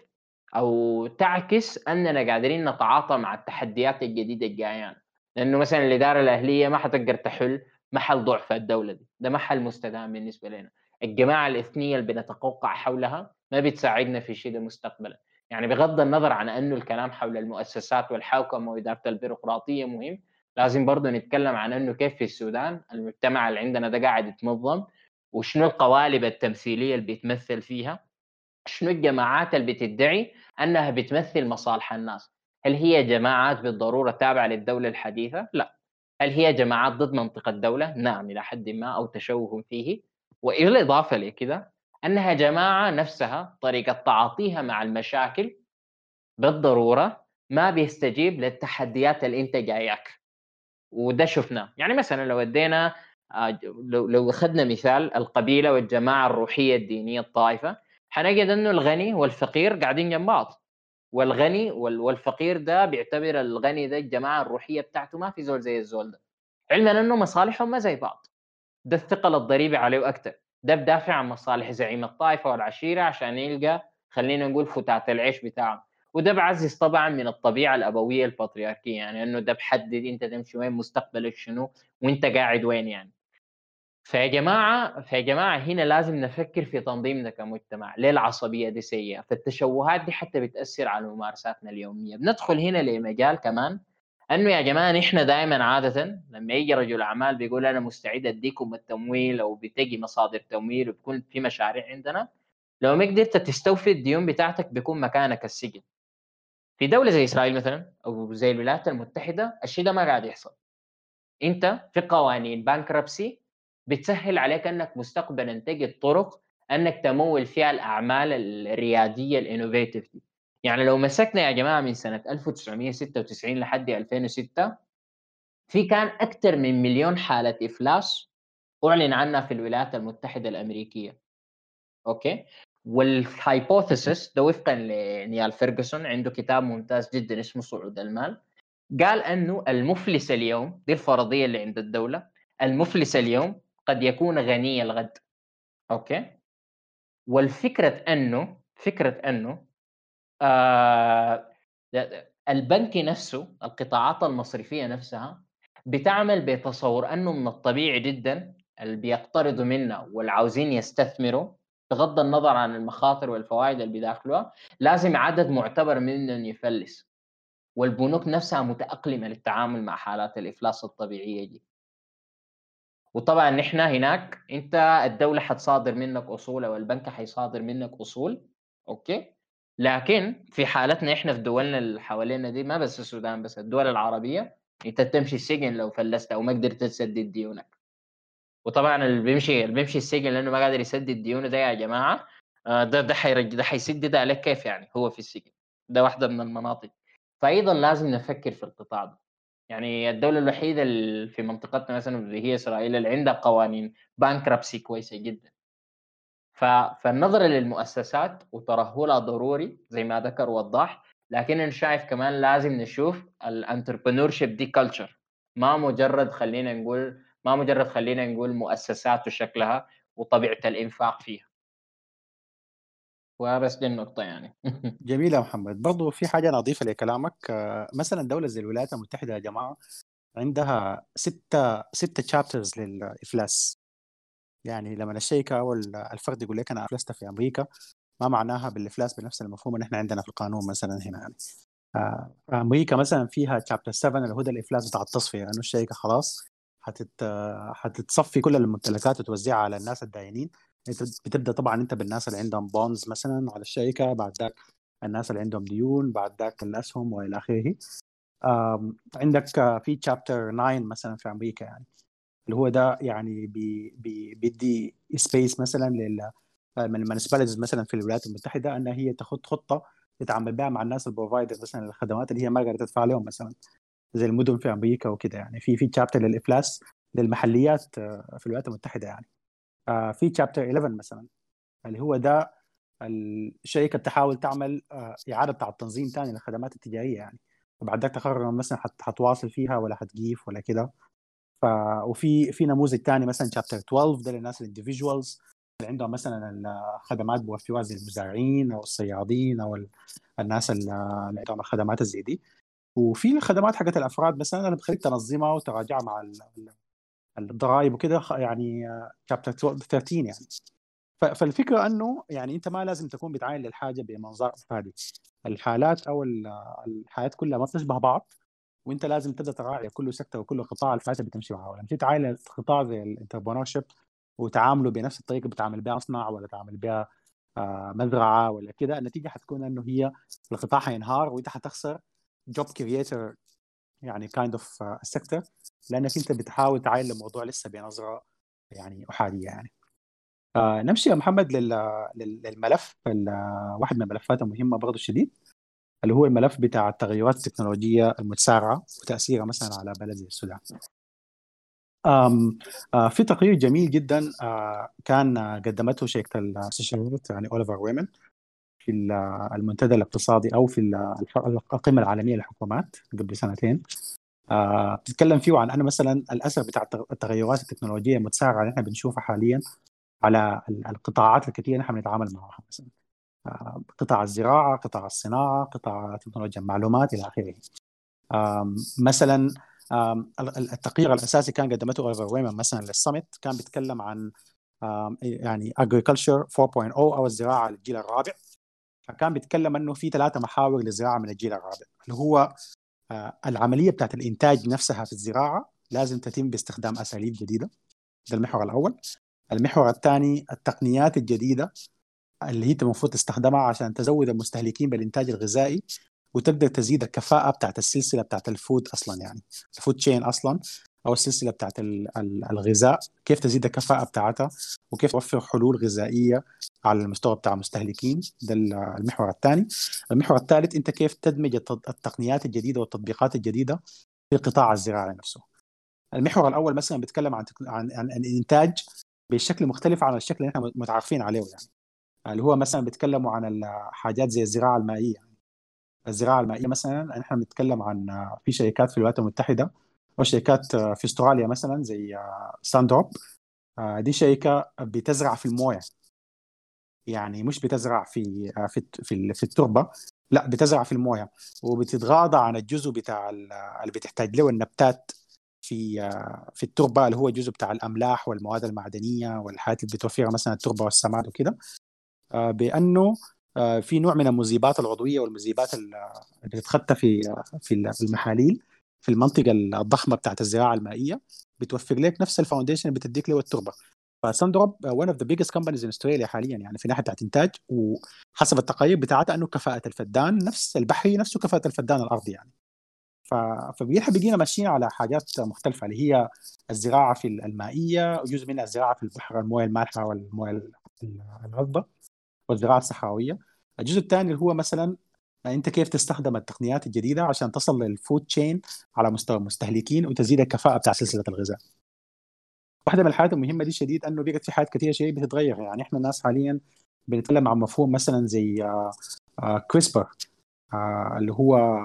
أو تعكس أننا قادرين نتعاطى مع التحديات الجديدة الجايانا. لأنه مثلا الإدارة الأهلية ما حتقدر تحل محل ضعف الدولة دي. ده محل مستدام بالنسبة لنا. الجماعة الإثنية اللي بنتقوقع حولها ما بتساعدنا في شيء ده مستقبلا. يعني بغض النظر عن أنه الكلام حول المؤسسات والحوكمة وإدارة البيروقراطية مهم لازم برضه نتكلم عن أنه كيف في السودان المجتمع اللي عندنا ده قاعد يتنظم وشنو القوالب التمثيلية اللي بيتمثل فيها شنو الجماعات اللي بتدعي أنها بتمثل مصالح الناس. هل هي جماعات بالضرورة تابعة للدولة الحديثة؟ لا. هل هي جماعات ضد منطق الدولة؟ نعم إلى حد ما أو تشوه فيه. وإلى الإضافة لكذا أنها جماعة نفسها طريقة تعاطيها مع المشاكل بالضرورة ما بيستجيب للتحديات اللي أنت جاياك وده شفناه. يعني مثلا لو ادينا آه، لو لو أخذنا مثال القبيلة والجماعة الروحية الدينية الطائفة حنجد إنه الغني والفقير قاعدين جنب بعض. والغني والفقير ده بيعتبر الغني ده الجماعة الروحية بتاعته ما في زول زي الزول ده. علما إنه مصالحهم ما زي بعض. ده الثقل الضريبي عليه أكثر ده بدافع عن مصالح زعيم الطائفة والعشيرة عشان يلقى خلينا نقول فتات العيش بتاعه وده بعزز طبعا من الطبيعة الأبوية البطريركية يعني إنه ده بحدد أنت تمشي وين مستقبلك شنو وأنت قاعد وين يعني. فيا جماعة فيا جماعة هنا لازم نفكر في تنظيمنا كمجتمع. ليه العصبية دي سيئة؟ فالتشوهات دي حتى بتأثر على ممارساتنا اليومية. بندخل هنا لمجال كمان أنه يا جماعة نحن دائما عادة لما يجي رجل أعمال بيقول أنا مستعد أديكم التمويل أو بتجي مصادر تمويل وبكون في مشاريع عندنا لو ما قدرت تستوفي الديون بتاعتك بيكون مكانك السجن. في دولة زي إسرائيل مثلا أو زي الولايات المتحدة الشيء ده ما قاعد يحصل. أنت في قوانين bankruptcy بتسهل عليك أنك مستقبلا تجد طرق أنك تمول فيها الأعمال الريادية ال innovative دي. يعني لو مسكنا يا جماعة من سنة 1996 لحد 2006 في كان أكثر من مليون حالة إفلاس أعلن عنها في الولايات المتحدة الأمريكية. okay؟ وال hypothesis ده وفقا لنيال فيرجسون عنده كتاب ممتاز جدا اسمه صعود المال قال أنه المفلس اليوم دي الفرضية اللي عند الدولة المفلس اليوم قد يكون غني الغد. أوكي؟ والفكرة أنه فكرة أنه البنك نفسه القطاعات المصرفية نفسها بتعمل بتصور أنه من الطبيعي جدا اللي بيقترضوا منا واللي عاوزين يستثمروا بغض النظر عن المخاطر والفوائد اللي بيداخلوها لازم عدد معتبر منهم يفلس. والبنوك نفسها متأقلمة للتعامل مع حالات الإفلاس الطبيعية دي. وطبعا نحن هناك أنت الدولة حتصادر منك أصول أو البنك حيصادر منك أصول okay؟ لكن في حالتنا إحنا في دولنا اللي حوالينا دي ما بس السودان بس الدول العربية انت تمشي السجن لو فلست أو ما قدرت تسدد ديونك وطبعا اللي بيمشي اللي بيمشي السجن لأنه ما قادر يسدد ديونه ده يا جماعة آه، ده ده حيرج ده حيسدد عليك كيف يعني؟ هو في السجن. ده واحدة من المناطق. فايضا لازم نفكر في القطاع ده. يعني الدولة الوحيدة اللي في منطقتنا مثلا اللي هي إسرائيل اللي عندها قوانين bankruptcy كويسة جدا. فالنظر للمؤسسات وترهلها ضروري زي ما ذكر ووضح لكن أنا شايف كمان لازم نشوف ال entrepreneurship دي culture ما مجرد خلينا نقول ما مجرد خلينا نقول مؤسسات وشكلها وطبيعة الإنفاق فيها. وبس دي النقطة يعني. جميل يا محمد. برضو في حاجة أنا أضيفها لكلامك مثلا دولة زي الولايات المتحدة يا جماعة عندها ستة ستة chapters للإفلاس. يعني لما الشركة أو الفرد يقول لك أنا أفلست في أمريكا ما معناها بالإفلاس بنفس المفهوم اللي إحنا عندنا في القانون مثلا هنا يعني. آه، أمريكا مثلا فيها chapter 7 اللي هو الافلاس بتاع التصفية لأنه يعني الشركة خلاص حتت حتتصفي كل الممتلكات وتوزعها على الناس الداينين بتبدأ طبعا أنت بالناس اللي عندهم bonds مثلا على الشركة بعد ذاك الناس اللي عندهم ديون بعد ذاك الأسهم وإلى آخره. عندك في chapter 9 مثلا في أمريكا يعني. اللي هو ده يعني بي بي بيدي space مثلا لل municipalities مثلا في الولايات المتحدة انها هي تاخذ خطة تتعامل بها مع الناس ال provider مثلا الخدمات اللي هي ما قادره تدفع لهم مثلا زي المدن في أمريكا وكده يعني. في في chapter للإفلاس للمحليات آه، في الولايات المتحدة يعني. آه، في chapter 11 مثلا اللي هو ده الشركة بتحاول تعمل آه، إعادة بتاع التنظيم ثاني للخدمات التجارية يعني. وبعد ذاك تقرر مثلا حتواصل فيها ولا حتجيف ولا كده. ف وفي في نموذج ثاني مثلا chapter 12 ده للناس ال individuals اللي عندهم مثلا الخدمات بوفروها زي المزارعين أو الصيادين أو الناس اللي عندهم الخدمات زي دي. وفي الخدمات حقت الأفراد مثلا أنا بخليك تنظمها وتراجعها مع الضرائب وكده يعني chapter 13 يعني. فالفكرة إنه يعني أنت ما لازم تكون بتعاين للحاجة بمنظار احادي الحالات أو الحالات كلها ما بتشبه بعض. وانت لازم تبدأ تراعي كل sector وكل قطاع الفائده بتمشي معاه لما تيجي تعاين قطاع زي ال entrepreneurship وتعامله بنفس الطريقة اللي بتعامل بها مصنع ولا تعامل بها آه، مزرعة ولا كده النتيجة حتكون إنه هي القطاع حينهار وأنت حتخسر job creator يعني kind of sector لأنك أنت بتحاول تعاين للموضوع لسه بنظره يعني احاديه يعني. آه نمشي يا محمد للملف واحد من الملفات المهمة برضه الشديد. اللي هو الملف بتاع التغيرات التكنولوجية المتسارعة وتأثيرها مثلا على بلد السودان. آم آه في تقرير جميل جدا آه كان قدمته شركة الاستشارات يعني أوليفر ويمن في المنتدى الاقتصادي أو في القمة العالمية للحكومات قبل سنتين آه بتتكلم فيه عن انه مثلا الأثر بتاع التغيرات التكنولوجية المتسارعة اللي إحنا بنشوفها حاليا على القطاعات الكثيرة نحن بنتعامل معها مثلا آه قطاع الزراعة، قطاع الصناعة، قطاع تكنولوجيا المعلومات إلى آخره. مثلا التقرير الأساسي كان قدمته اوليفر مثلا للسمت كان بيتكلم عن يعني agriculture 4.0 أو الزراعة للجيل الرابع. فكان بيتكلم إنه في ثلاثة محاور للزراعة من الجيل الرابع. اللي هو العملية بتاعت الإنتاج نفسها في الزراعة لازم تتم باستخدام أساليب جديدة. ده المحور الأول. المحور الثاني التقنيات الجديدة. اللي هي المفروض تستخدمها عشان تزود المستهلكين بالإنتاج الغذائي وتقدر تزيد الكفاءة بتاعت السلسلة بتاعت الفود أصلا يعني الفود تشين أصلا أو السلسلة بتاعت الغذاء كيف تزيد الكفاءة بتاعتها وكيف توفر حلول غذائية على المستوى بتاع المستهلكين. ده المحور الثاني. المحور الثالث أنت كيف تدمج التقنيات الجديدة والتطبيقات الجديدة في قطاع الزراعه نفسه. المحور الأول مثلا بيتكلم عن عن, عن الإنتاج بشكل مختلف عن الشكل اللي إحنا متعارفين عليه يعني. اللي هو مثلا بيتكلموا عن الحاجات زي الزراعة المائية. الزراعة المائية مثلا إحنا بنتكلم عن في شركات في الولايات المتحدة وشركات في أستراليا مثلا زي ساندروب دي شركة بتزرع في الموية. يعني مش بتزرع في في في, في التربة لا بتزرع في الموية. وبتتغاضى عن الجزء بتاع اللي بتحتاج له النباتات في في التربة اللي هو الجزء بتاع الأملاح والمواد المعدنية والحاجات اللي بتوفرها مثلا التربة والسماد وكده. بأنه في نوع من المذيبات العضوية والمذيبات اللي بتتخطى في في المحاليل في المنطقة الضخمة بتاعت الزراعة المائية بتوفر لك نفس ال foundation اللي بتديك له التربة ف Sundrop one of the biggest companies in Australia حاليا يعني في ناحية بتاعت إنتاج وحسب التقارير بتاعتها أنه كفاءة الفدان نفس البحري نفسه كفاءة الفدان الارضي يعني. فبيحب بيجينا ماشيين على حاجات مختلفة اللي هي الزراعة في المائية وجزء منها الزراعة في البحر الموية المالحة والموية العذبة والزراعة الصحراوية. الجزء الثاني اللي هو مثلا أنت كيف تستخدم التقنيات الجديدة عشان تصل لل food chain على مستوى المستهلكين وتزيد الكفاءة بتاع سلسلة الغذاء. واحدة من الحاجات المهمة دي شديد إنه بقت في حاجات كثيره شيء بتتغير. يعني إحنا الناس حاليا بنتكلم عن مفهوم مثلا زي CRISPR آه، آه، اللي هو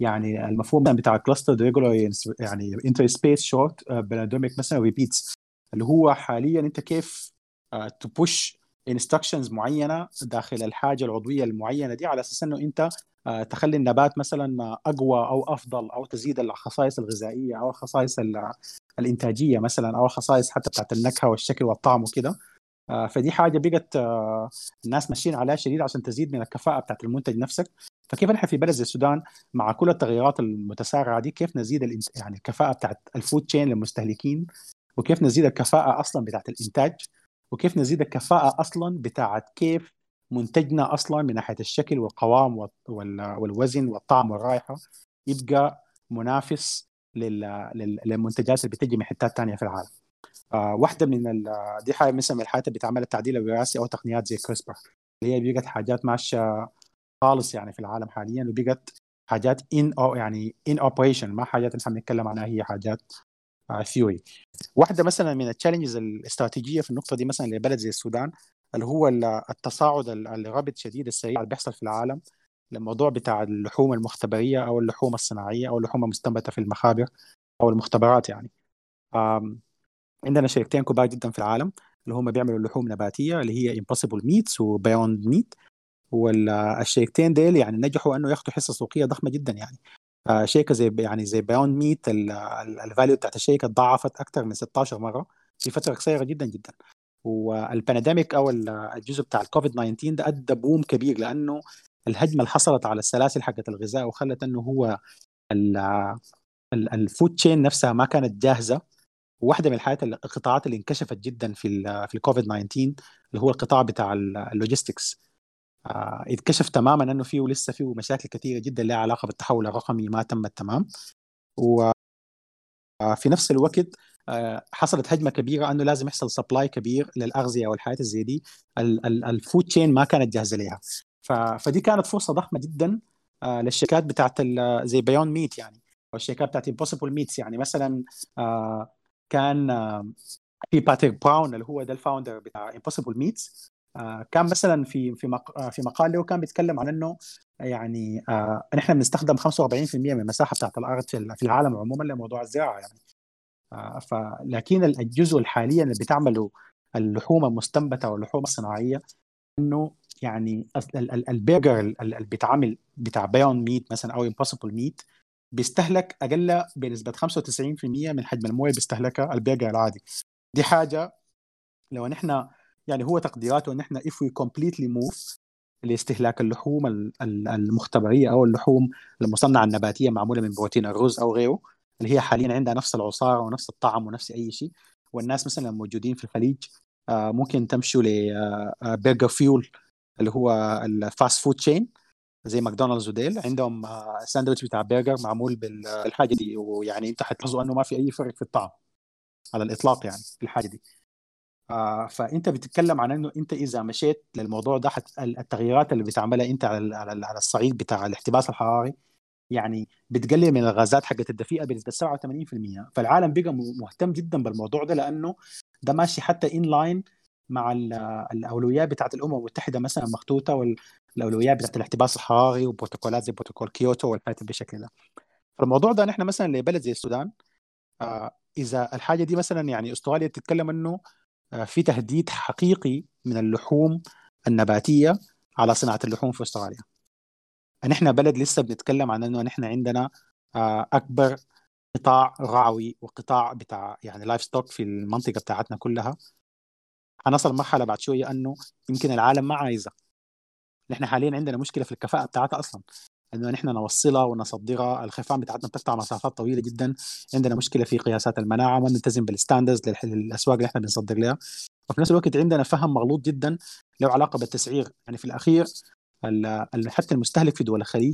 يعني المفهوم بتاع clustered regularly يعني interspaced short palindromic مثلا repeats اللي هو حاليا أنت كيف تبوش آه، انستركشنز معينة داخل الحاجة العضوية المعينة دي على أساس إنه أنت تخلي النبات مثلا أقوى أو أفضل أو تزيد الخصائص الغذائية أو الخصائص الإنتاجية مثلا أو الخصائص حتى بتاعت النكهة والشكل والطعم وكده. آه، فدي حاجة بقت آه، الناس ماشيين عليها شديد عشان تزيد من الكفاءة بتاعت المنتج نفسك. فكيف نحن في بلد زي السودان مع كل التغيرات المتسارعة دي كيف نزيد يعني الكفاءة بتاعت الفود تشين للمستهلكين؟ وكيف نزيد الكفاءة أصلا بتاعت الإنتاج؟ وكيف نزيد الكفاءة أصلا بتاعت كيف منتجنا أصلا من ناحية الشكل والقوام والوزن والطعم والرائحة يبقى منافس للمنتجات اللي بتجي من حتات ثانية في العالم. آه واحدة من دي حاجة مثلا من الحاجات اللي بتعمل التعديل الوراثي أو تقنيات زي كريسبر اللي هي بقت حاجات ماشية خالص يعني في العالم حاليا وبقت حاجات in أو يعني in operation ما حاجات نحن بنتكلم عنها هي حاجات theory آه واحدة مثلا من ال challenges الاستراتيجية في النقطة دي مثلا لبلد زي السودان اللي هو التصاعد ال rapid شديد السريع اللي بيحصل في العالم الموضوع بتاع اللحوم المختبرية أو اللحوم الصناعية أو اللحوم المستنبتة في المخابر أو المختبرات يعني. عندنا شركتين كبار جدا في العالم اللي هم بيعملوا لحوم نباتية اللي هي Impossible Meats و Beyond Meat والشركتين ديل يعني نجحوا إنه ياخذوا حصة سوقية ضخمة جدا يعني. شركه زي يعني زي Beyond Meat ال value بتاعت الشركة تضاعفت أكثر من 16 مرة. في فترة قصيرة جدا جدا. وال pandemic أو الجزء بتاع الكوفيد 19 ده أدى boom كبير لأنه الهجمة اللي حصلت على السلاسل حقت الغذاء وخلت إنه هو ال food chain نفسها ما كانت جاهزة. واحدة من الحاجات القطاعات اللي انكشفت جدا في في الكوفيد 19 اللي هو القطاع بتاع ال logistics. اتكشف تماما إنه فيه لسه فيه مشاكل كثيرة جدا لها علاقة بالتحول الرقمي ما تمت تمام وفي نفس الوقت آه حصلت هجمة كبيرة إنه لازم يحصل supply كبير للأغذية والحاجات زي دي. ال food chain ما كانت جاهزة لها فدي كانت فرصة ضخمة جدا آه للشركات بتاعت زي Beyond Meat يعني أو الشركات بتاعت Impossible Meats يعني. مثلا آه كان آه في باتريك براون اللي هو ده ال founder بتاع Impossible Meats آه كان مثلا في في في مقال له كان بيتكلم عن إنه يعني آه نحن بنستخدم 45% من المساحه بتاعت الأرض في العالم عموما لموضوع الزراعة يعني. آه فلكن الجزء حاليا اللي بتعمله اللحوم المستنبتة واللحوم الصناعية إنه يعني البرجر اللي بيتعمل بتاع Beyond Meat مثلا أو Impossible Meat بيستهلك أقل بنسبة 95% من حجم الموية بيستهلكها البرجر العادي. دي حاجة لو نحن يعني هو تقديراته إن إحنا if we completely move لاستهلاك اللحوم المختبرية أو اللحوم المصنعة النباتية معمولة من بروتين الرز أو غيره اللي هي حاليا عندها نفس العصارة ونفس الطعم ونفس أي شيء. والناس مثلا الموجودين في الخليج ممكن تمشوا ل BurgerFuel اللي هو ال fast food chain زي ماكدونالدز وديل. عندهم ساندويتش بتاع برجر معمول بالحاجة دي ويعني أنت حتلاحظوا أنه ما في أي فرق في الطعم على الإطلاق يعني في الحاجة دي. آه فأنت بتتكلم عن إنه أنت إذا مشيت للموضوع ده حت التغييرات اللي بتعملها أنت على على الصعيد بتاع الاحتباس الحراري يعني بتقلل من الغازات حقت الدفيئة بنسبة 87% فالعالم بقى مهتم جدا بالموضوع ده لأنه ده ماشي حتى in line مع الاولويات بتاعت الأمم المتحدة مثلا مخطوطة والاولويات بتاعت الاحتباس الحراري وبروتوكولات زي بروتوكول كيوتو والحاجات بالشكل ده. فالموضوع ده نحن مثلا لبلد زي السودان آه إذا الحاجة دي مثلا يعني أستراليا بتتكلم إنه في تهديد حقيقي من اللحوم النباتية على صناعة اللحوم في أستراليا. نحن بلد لسه بنتكلم عن إنه نحن عندنا آه أكبر قطاع رعوي وقطاع بتاع يعني livestock في المنطقة بتاعتنا كلها. حنصل مرحلة بعد شوية إنه يمكن العالم ما عايزة. نحن حاليا عندنا مشكلة في الكفاءة بتاعتها أصلا. إنه نحن نوصلها ونصدرها الخفان بتاعتنا بتقطع مسافات طويلة جدا. عندنا مشكلة في قياسات المناعة ما نلتزم بالستاندرز للأسواق اللي إحنا بنصدر لها. وفي نفس الوقت عندنا فهم مغلوط جدا له علاقة بالتسعير. يعني في الأخير حتى المستهلك في دول الخليج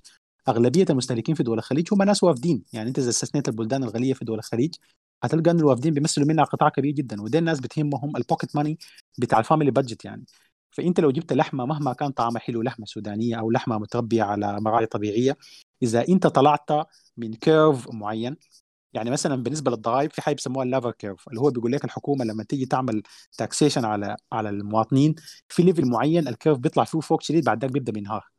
أغلبية المستهلكين في دول الخليج هم ناس وافدين. يعني أنت إذا استثنيت البلدان الغنيه في دول الخليج هتلقى إن الوافدين بيمثلوا منها قطاع كبير جدا. ودي الناس بتهمهم ال pocket money بتاع ال family budget يعني. فأنت لو جبت لحمة مهما كان طعمها حلو لحمة سودانية أو لحمة متربية على مراعي طبيعية إذا أنت طلعت من curve معين يعني مثلا بالنسبة للضرائب في حاجة بيسموها ال Laffer curve اللي هو بيقول لك الحكومة لما تيجي تعمل taxation على على المواطنين في level معين ال curve بيطلع فيه فوق شديد بعد ذاك بيبدأ بينهار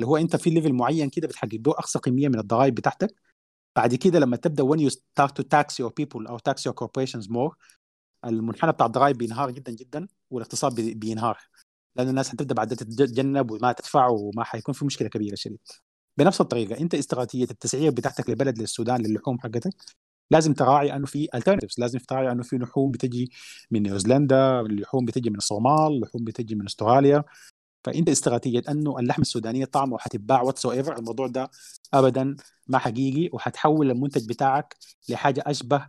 اللي هو أنت في level معين كده بتحقق به أقصى كمية من الضرائب بتاعتك. بعد كده لما تبدأ when you start to tax your people أو tax your corporations more المنحنى بتاع الضرائب بينهار جدا جدا والاقتصاد بينهار. لأنه الناس هتبدا بعد تتجنب وما تدفع وما حيكون في مشكلة كبيرة شديد. بنفس الطريقة أنت استراتيجية التسعير بتاعتك لبلد للسودان للحوم حقتك لازم تراعي أنه في alternatives لازم تراعي أنه في لحوم بتجي من نيوزيلندا لحوم بتجي من الصومال لحوم بتجي من أستراليا. فأنت استراتيجية أنه اللحمة السودانية طعمه حتتباع whatsoever الموضوع ده ابدا ما حقيقي وحتحول المنتج بتاعك لحاجة أشبه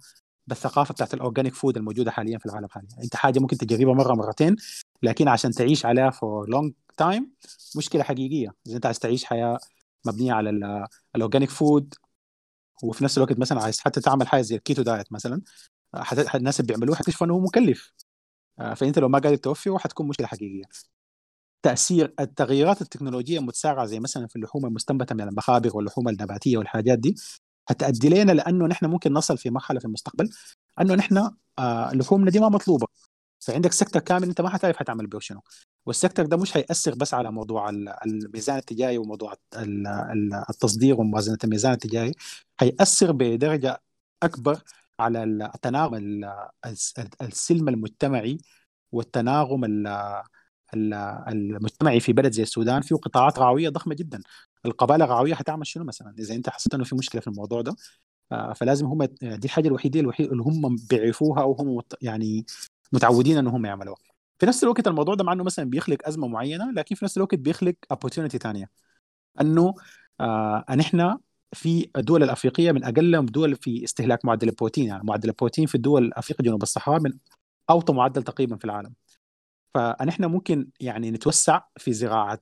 بالثقافة بتاعت ال organic food الموجودة حاليا في العالم حاليا. أنت حاجة ممكن تجربها مرة مرتين لكن عشان تعيش عليها for long time مشكلة حقيقية. إذا أنت عايز تعيش حياة مبنية على ال organic food وفي نفس الوقت مثلا عايز حتى تعمل حاجة زي ال keto diet مثلا الناس اللي بيعملوه حتكتشفوا إنه مكلف. فأنت لو ما قادر توفره حتكون مشكلة حقيقية. تأثير التغيرات التكنولوجية المتسارعة زي مثلا في اللحوم المستنبتة من المخابر واللحوم النباتية والحاجات دي هتؤدي لنا لأنه نحن ممكن نصل في مرحلة في المستقبل أنه نحن آه لحومنا دي ما مطلوبة. فعندك sector كامل انت ما حتعرف حتعمل به شنو. وال sector ده مش هيأثر بس على موضوع الميزان التجاري وموضوع التصدير وموازنة الميزان التجاري هيأثر بدرجة أكبر على التناغم السلم المجتمعي والتناغم المجتمعي في بلد زي السودان فيه قطاعات رعويه ضخمة جدا. القبائل الرعويه حتعمل شنو مثلا؟ إذا أنت حسيت إنه في مشكلة في الموضوع ده فلازم هم دي الحاجة الوحيدة اللي هم بيعرفوها أو هم يعني متعودين إن هم يعملوها. في نفس الوقت الموضوع ده مع إنه مثلا بيخلق أزمة معينة لكن في نفس الوقت بيخلق opportunity ثانية إنه آه ان إحنا في الدول الأفريقية من أقل الدول في استهلاك معدل البروتين. يعني معدل البروتين في الدول الأفريقية جنوب الصحراء من أوطى معدل تقريبا في العالم. فنحن ممكن يعني نتوسع في زراعة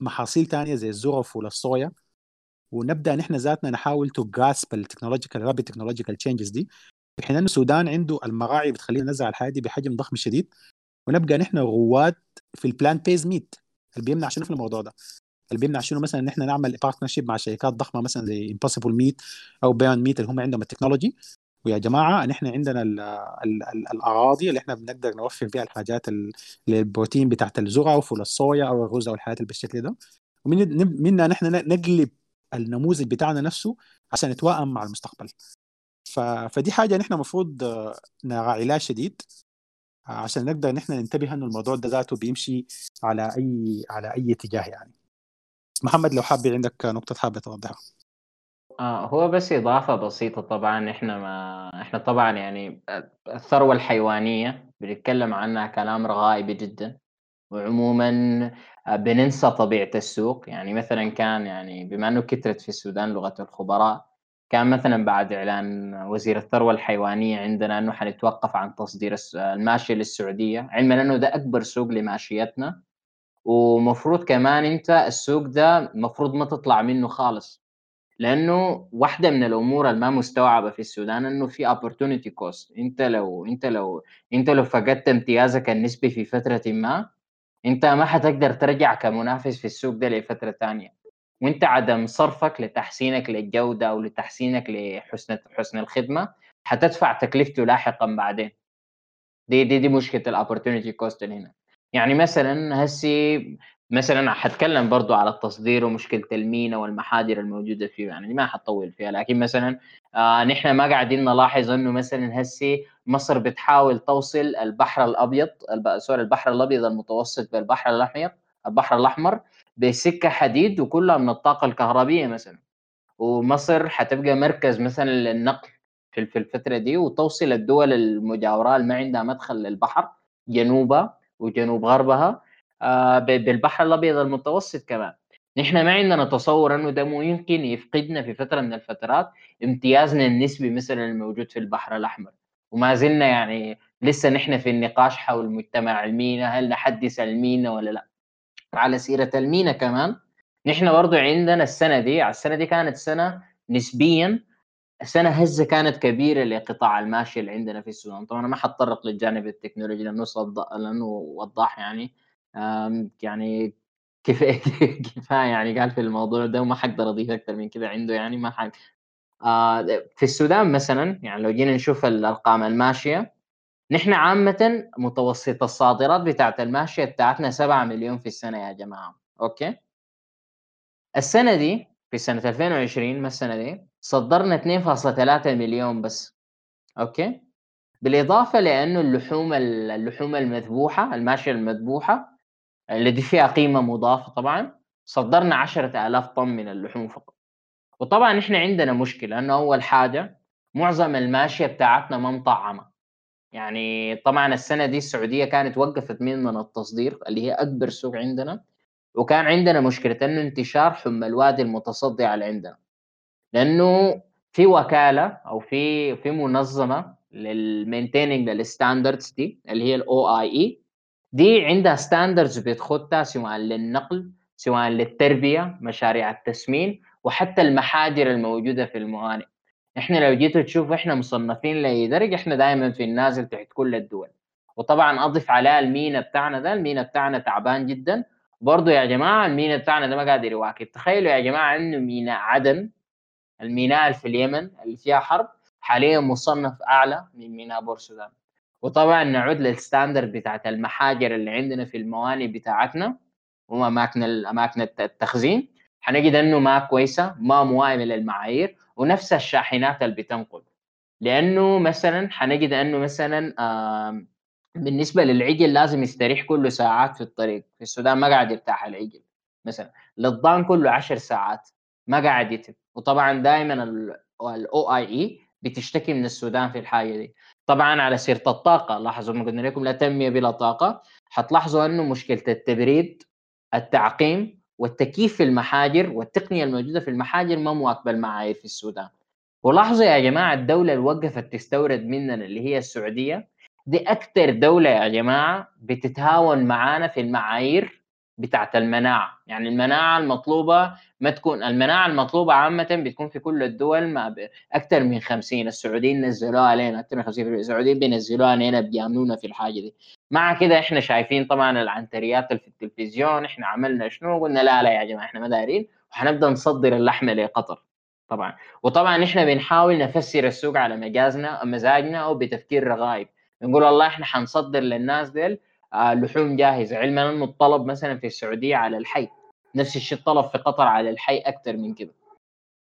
محاصيل ثانية زي الذره وفول الصويا ونبدأ نحن ذاتنا نحاول to grasp ال technological rapid technological changes دي. في انه السودان عنده المراعي بتخلينا نزرع الحاجات دي بحجم ضخم شديد ونبقى نحن رواد في ال plant-based meat اللي بيمنع شنو في الموضوع ده؟ اللي بيمنع شنو؟ مثلا إن إحنا نعمل partnership مع شركات ضخمة مثلا زي Impossible Meat أو Beyond Meat اللي هم عندهم ال technology. ويا جماعة نحن عندنا ال ال ال الأراضي اللي إحنا بنقدر نوفر فيها الحاجات البروتين بتاعت الذرة وفول الصويا أو الرز أو الحاجات اللي بالشكل ده. ومن منا نحن نقلب النموذج بتاعنا نفسه عشان يتوائم مع المستقبل. فدي حاجة نحن المفروض نراعي لها شديد عشان نقدر نحن ننتبه إنه الموضوع ده ذاته بيمشي على أي على أي اتجاه يعني. محمد لو حابب عندك نقطة حابب توضحها. آه هو بس إضافة بسيطة طبعا. إحنا ما إحنا طبعا يعني الثروة الحيوانية بنتكلم عنها كلام رغائبي جدا. وعموما بننسى طبيعة السوق. يعني مثلا كان يعني بما أنه كثرت في السودان لغة الخبراء كان مثلا بعد إعلان وزير الثروة الحيوانية عندنا أنه حنتوقف عن تصدير الماشية للسعودية علما أنه ده أكبر سوق لماشيتنا. ومفروض كمان أنت السوق ده مفروض ما تطلع منه خالص لأنه واحدة من الأمور الما مستوعبة في السودان إنه في opportunity cost. أنت لو أنت لو أنت لو فقدت امتيازك النسبي في فترة ما أنت ما حتقدر ترجع كمنافس في السوق ده لفترة ثانية وانت عدم صرفك لتحسينك للجودة أو لتحسينك لحسن حسن الخدمة حتدفع تكلفته لاحقا بعدين. دي دي دي مشكلة ال opportunity cost هنا. يعني مثلا هسي مثلا حتكلم برضو على التصدير ومشكلة المينا والمحاجر الموجودة فيه يعني ما حطول فيها. لكن مثلا آه نحن ما قاعدين نلاحظ إنه مثلا هسي مصر بتحاول توصل البحر الأبيض سوري البحر الأبيض المتوسط بالبحر الأحمر البحر الأحمر بسكة حديد وكلها من الطاقة الكهربية مثلا. ومصر حتبقى مركز مثلا للنقل في الفترة دي وتوصل الدول المجاورة اللي ما عندها مدخل للبحر جنوبها وجنوب غربها آه بالبحر الأبيض المتوسط كمان. نحن ما عندنا تصور إنه ده ممكن يفقدنا في فترة من الفترات امتيازنا النسبي مثلا الموجود في البحر الأحمر. وما زلنا يعني لسه نحن في النقاش حول مجتمع المينا هل نحدث المينا ولا لا. على سيرة المينا كمان. نحن برضو عندنا السنة دي السنة دي كانت سنة نسبيا سنة هزة كانت كبيرة لقطاع الماشي اللي عندنا في السودان. طبعا أنا ما حتطرق للجانب التكنولوجي لأنه لأنه وضح يعني. يعني كفايه كفايه يعني قال في الموضوع ده وما حقدر أضيف أكثر من كذا عنده يعني ما حق آه في السودان مثلا يعني لو جينا نشوف الأرقام الماشية نحن عامة متوسط الصادرات بتاعت الماشية بتاعتنا 7 مليون في السنة يا جماعة. أوكي؟ السنة دي في سنة 2020 ما السنة دي صدرنا 2.3 مليون بس. أوكي؟ بالإضافة لأنه اللحوم اللحوم المذبوحة الماشية المذبوحة التي فيها قيمة مضافة طبعا صدرنا 10000 طن من اللحوم فقط. وطبعا إحنا عندنا مشكلة انه أول حاجة معظم الماشية بتاعتنا ما مطعمة. يعني طبعا السنة دي السعودية كانت وقفت مننا التصدير اللي هي أكبر سوق عندنا وكان عندنا مشكلة إنه انتشار حمى الوادي المتصدعة اللي عندنا. لأنه في وكالة أو في في منظمة لل maintaining لل standards دي اللي هي ال OIE دي عندها standards بتختها سواء للنقل سواء للتربية مشاريع التسمين وحتى المحاجر الموجودة في الموانئ. إحنا لو جيتوا تشوفوا إحنا مصنفين لأي درجة إحنا دائما في النازل تحت كل الدول. وطبعا اضف عليها المينا بتاعنا ده المينا بتاعنا تعبان جدا. برضه يا جماعة المينا بتاعنا ده ما قادر يواكب. تخيلوا يا جماعة إنه ميناء عدن الميناء في اليمن اللي فيها حرب حاليا مصنف أعلى من ميناء بورسودان. وطبعا نعود للستاندرد بتاعت المحاجر اللي عندنا في الموانئ بتاعتنا وأماكن الاماكن التخزين. حنجد إنه ما كويسة ما موائمه للمعايير. ونفس الشاحنات اللي بتنقل. لأنه مثلا حنجد أنه مثلا بالنسبة للعجل لازم يستريح كل ساعات في الطريق. في السودان ما قاعد يرتاح العجل مثلا. للضان كله 10 ساعات ما قاعد يتم وطبعا دائما الاو اي اي بتشتكي من السودان في الحاجة دي. طبعا على سيرة الطاقة لاحظوا ما قلنا لكم لا تنمية بلا طاقة. حتلاحظوا أنه مشكلة التبريد التعقيم والتكييف في المحاجر والتقنية الموجودة في المحاجر ما مواكبة المعايير في السودان. ولاحظوا يا جماعة الدولة اللي وقفت تستورد مننا اللي هي السعودية دي أكثر دولة يا جماعة بتتهاون معانا في المعايير بتاعت المناعة. يعني المناعة المطلوبة ما تكون المناعة المطلوبة عامه بتكون في كل الدول ما أكثر من 50 السعوديين نزلوها علينا أكثر من 50 السعوديين بينزلوها علينا بيأمنونا في الحاجة دي. مع كده إحنا شايفين طبعا العنتريات في التلفزيون إحنا عملنا شنو؟ قلنا لا لا يا جماعة إحنا ما دارين وحنبدا نصدر اللحمة لقطر. طبعا. وطبعا إحنا بنحاول نفسر السوق على مجازنا مزاجنا أو بتفكير رغايب. نقول والله إحنا حنصدر للناس ديل لحوم جاهزة. علما إنه الطلب مثلا في السعودية على الحي نفس الشيء الطلب في قطر على الحي أكثر من كده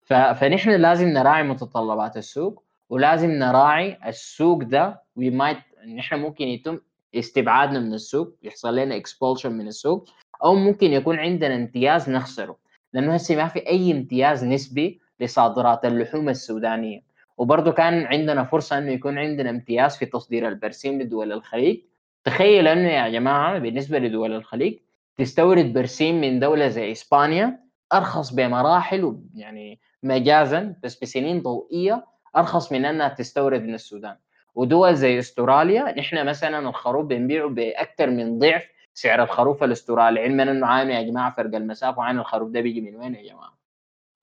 فنحن لازم نراعي متطلبات السوق ولازم نراعي السوق ده. we might نحن ممكن يتم استبعادنا من السوق يحصل لنا expulsion من السوق أو ممكن يكون عندنا امتياز نخسره. لأنه هسه ما في أي امتياز نسبي لصادرات اللحوم السودانية. وبرضه كان عندنا فرصة إنه يكون عندنا امتياز في تصدير البرسيم لدول الخليج. تخيل أنه يا جماعة بالنسبة لدول الخليج تستورد برسيم من دولة زي إسبانيا أرخص بمراحل يعني مجازا بس بسنين ضوئية أرخص من أنها تستورد من السودان. ودول زي أستراليا نحن مثلا الخروف بنبيعه بأكثر من ضعف سعر الخروف الأسترالي. علما أنه عانوا يا جماعة فرق المسافة وعين الخروف ده بيجي من وين يا جماعة؟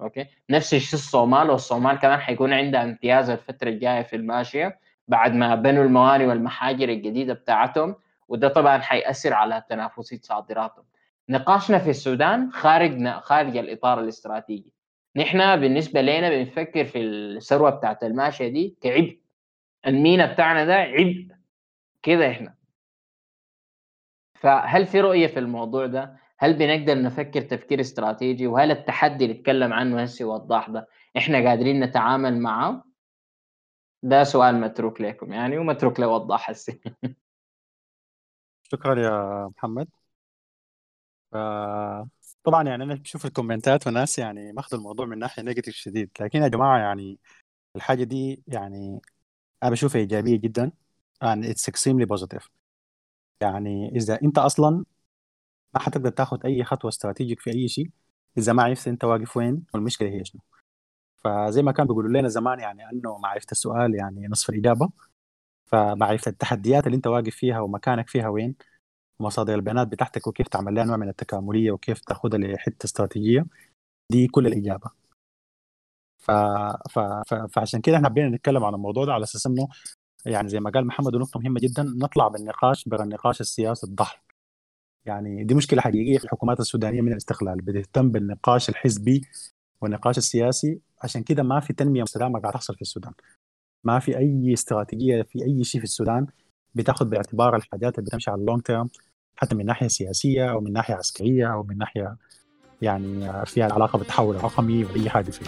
okay؟ نفس الشيء الصومال والصومال كمان حيكون عندها امتياز الفترة الجاية في الماشية. بعد ما بنوا المواني والمحاجر الجديدة بتاعتهم وده طبعا حيأثر على تنافسية صادراتهم. نقاشنا في السودان خارج خارج الإطار الاستراتيجي. نحن بالنسبة لنا بنفكر في الثروة بتاعت الماشيه دي كعبء. المينا بتاعنا ده عبء. كده إحنا. فهل في رؤية في الموضوع ده؟ هل بنقدر نفكر تفكير استراتيجي؟ وهل التحدي اللي اتكلم عنه هسي وضاح ده؟ إحنا قادرين نتعامل معه؟ ده سؤال متروك لكم يعني ومتروك لوضاح هسي شكرا يا محمد. طبعا يعني أنا بشوف الكومنتات والناس يعني ماخذ الموضوع من ناحية negative شديد لكن يا جماعة يعني الحاجة دي يعني أنا بشوفها إيجابية جدا and it's extremely positive. يعني إذا أنت أصلا ما حتقدر تاخذ أي خطوة strategic في أي شيء إذا ما عرفت أنت واقف وين والمشكلة هي شنو. فزي ما كانوا بيقولوا لنا زمان يعني أنه معرفة السؤال يعني نصف الإجابة. فمعرفة التحديات اللي أنت واقف فيها ومكانك فيها وين ومصادر البيانات بتاعتك وكيف تعمل لها نوع من التكاملية وكيف تاخذها لحتة استراتيجية دي كل الإجابة. ف... ف... ف... فعشان كده إحنا حبينا نتكلم عن الموضوع ده على أساس إنه يعني زي ما قال محمد ونقطه مهمة جدا نطلع بالنقاش برا النقاش السياسي الضحل يعني دي مشكلة حقيقية في الحكومات السودانية من الاستقلال. بتهتم بالنقاش الحزبي والنقاش السياسي عشان كده ما في تنمية مستدامه قاعدة تحصل في السودان. ما في أي استراتيجية في أي شيء في السودان بتاخذ باعتبار الحاجات اللي بتمشي على اللونج تيرم حتى من ناحية سياسية أو من ناحية عسكرية أو من ناحية يعني فيها علاقة بالتحول الرقمي وأي حاجة فيه.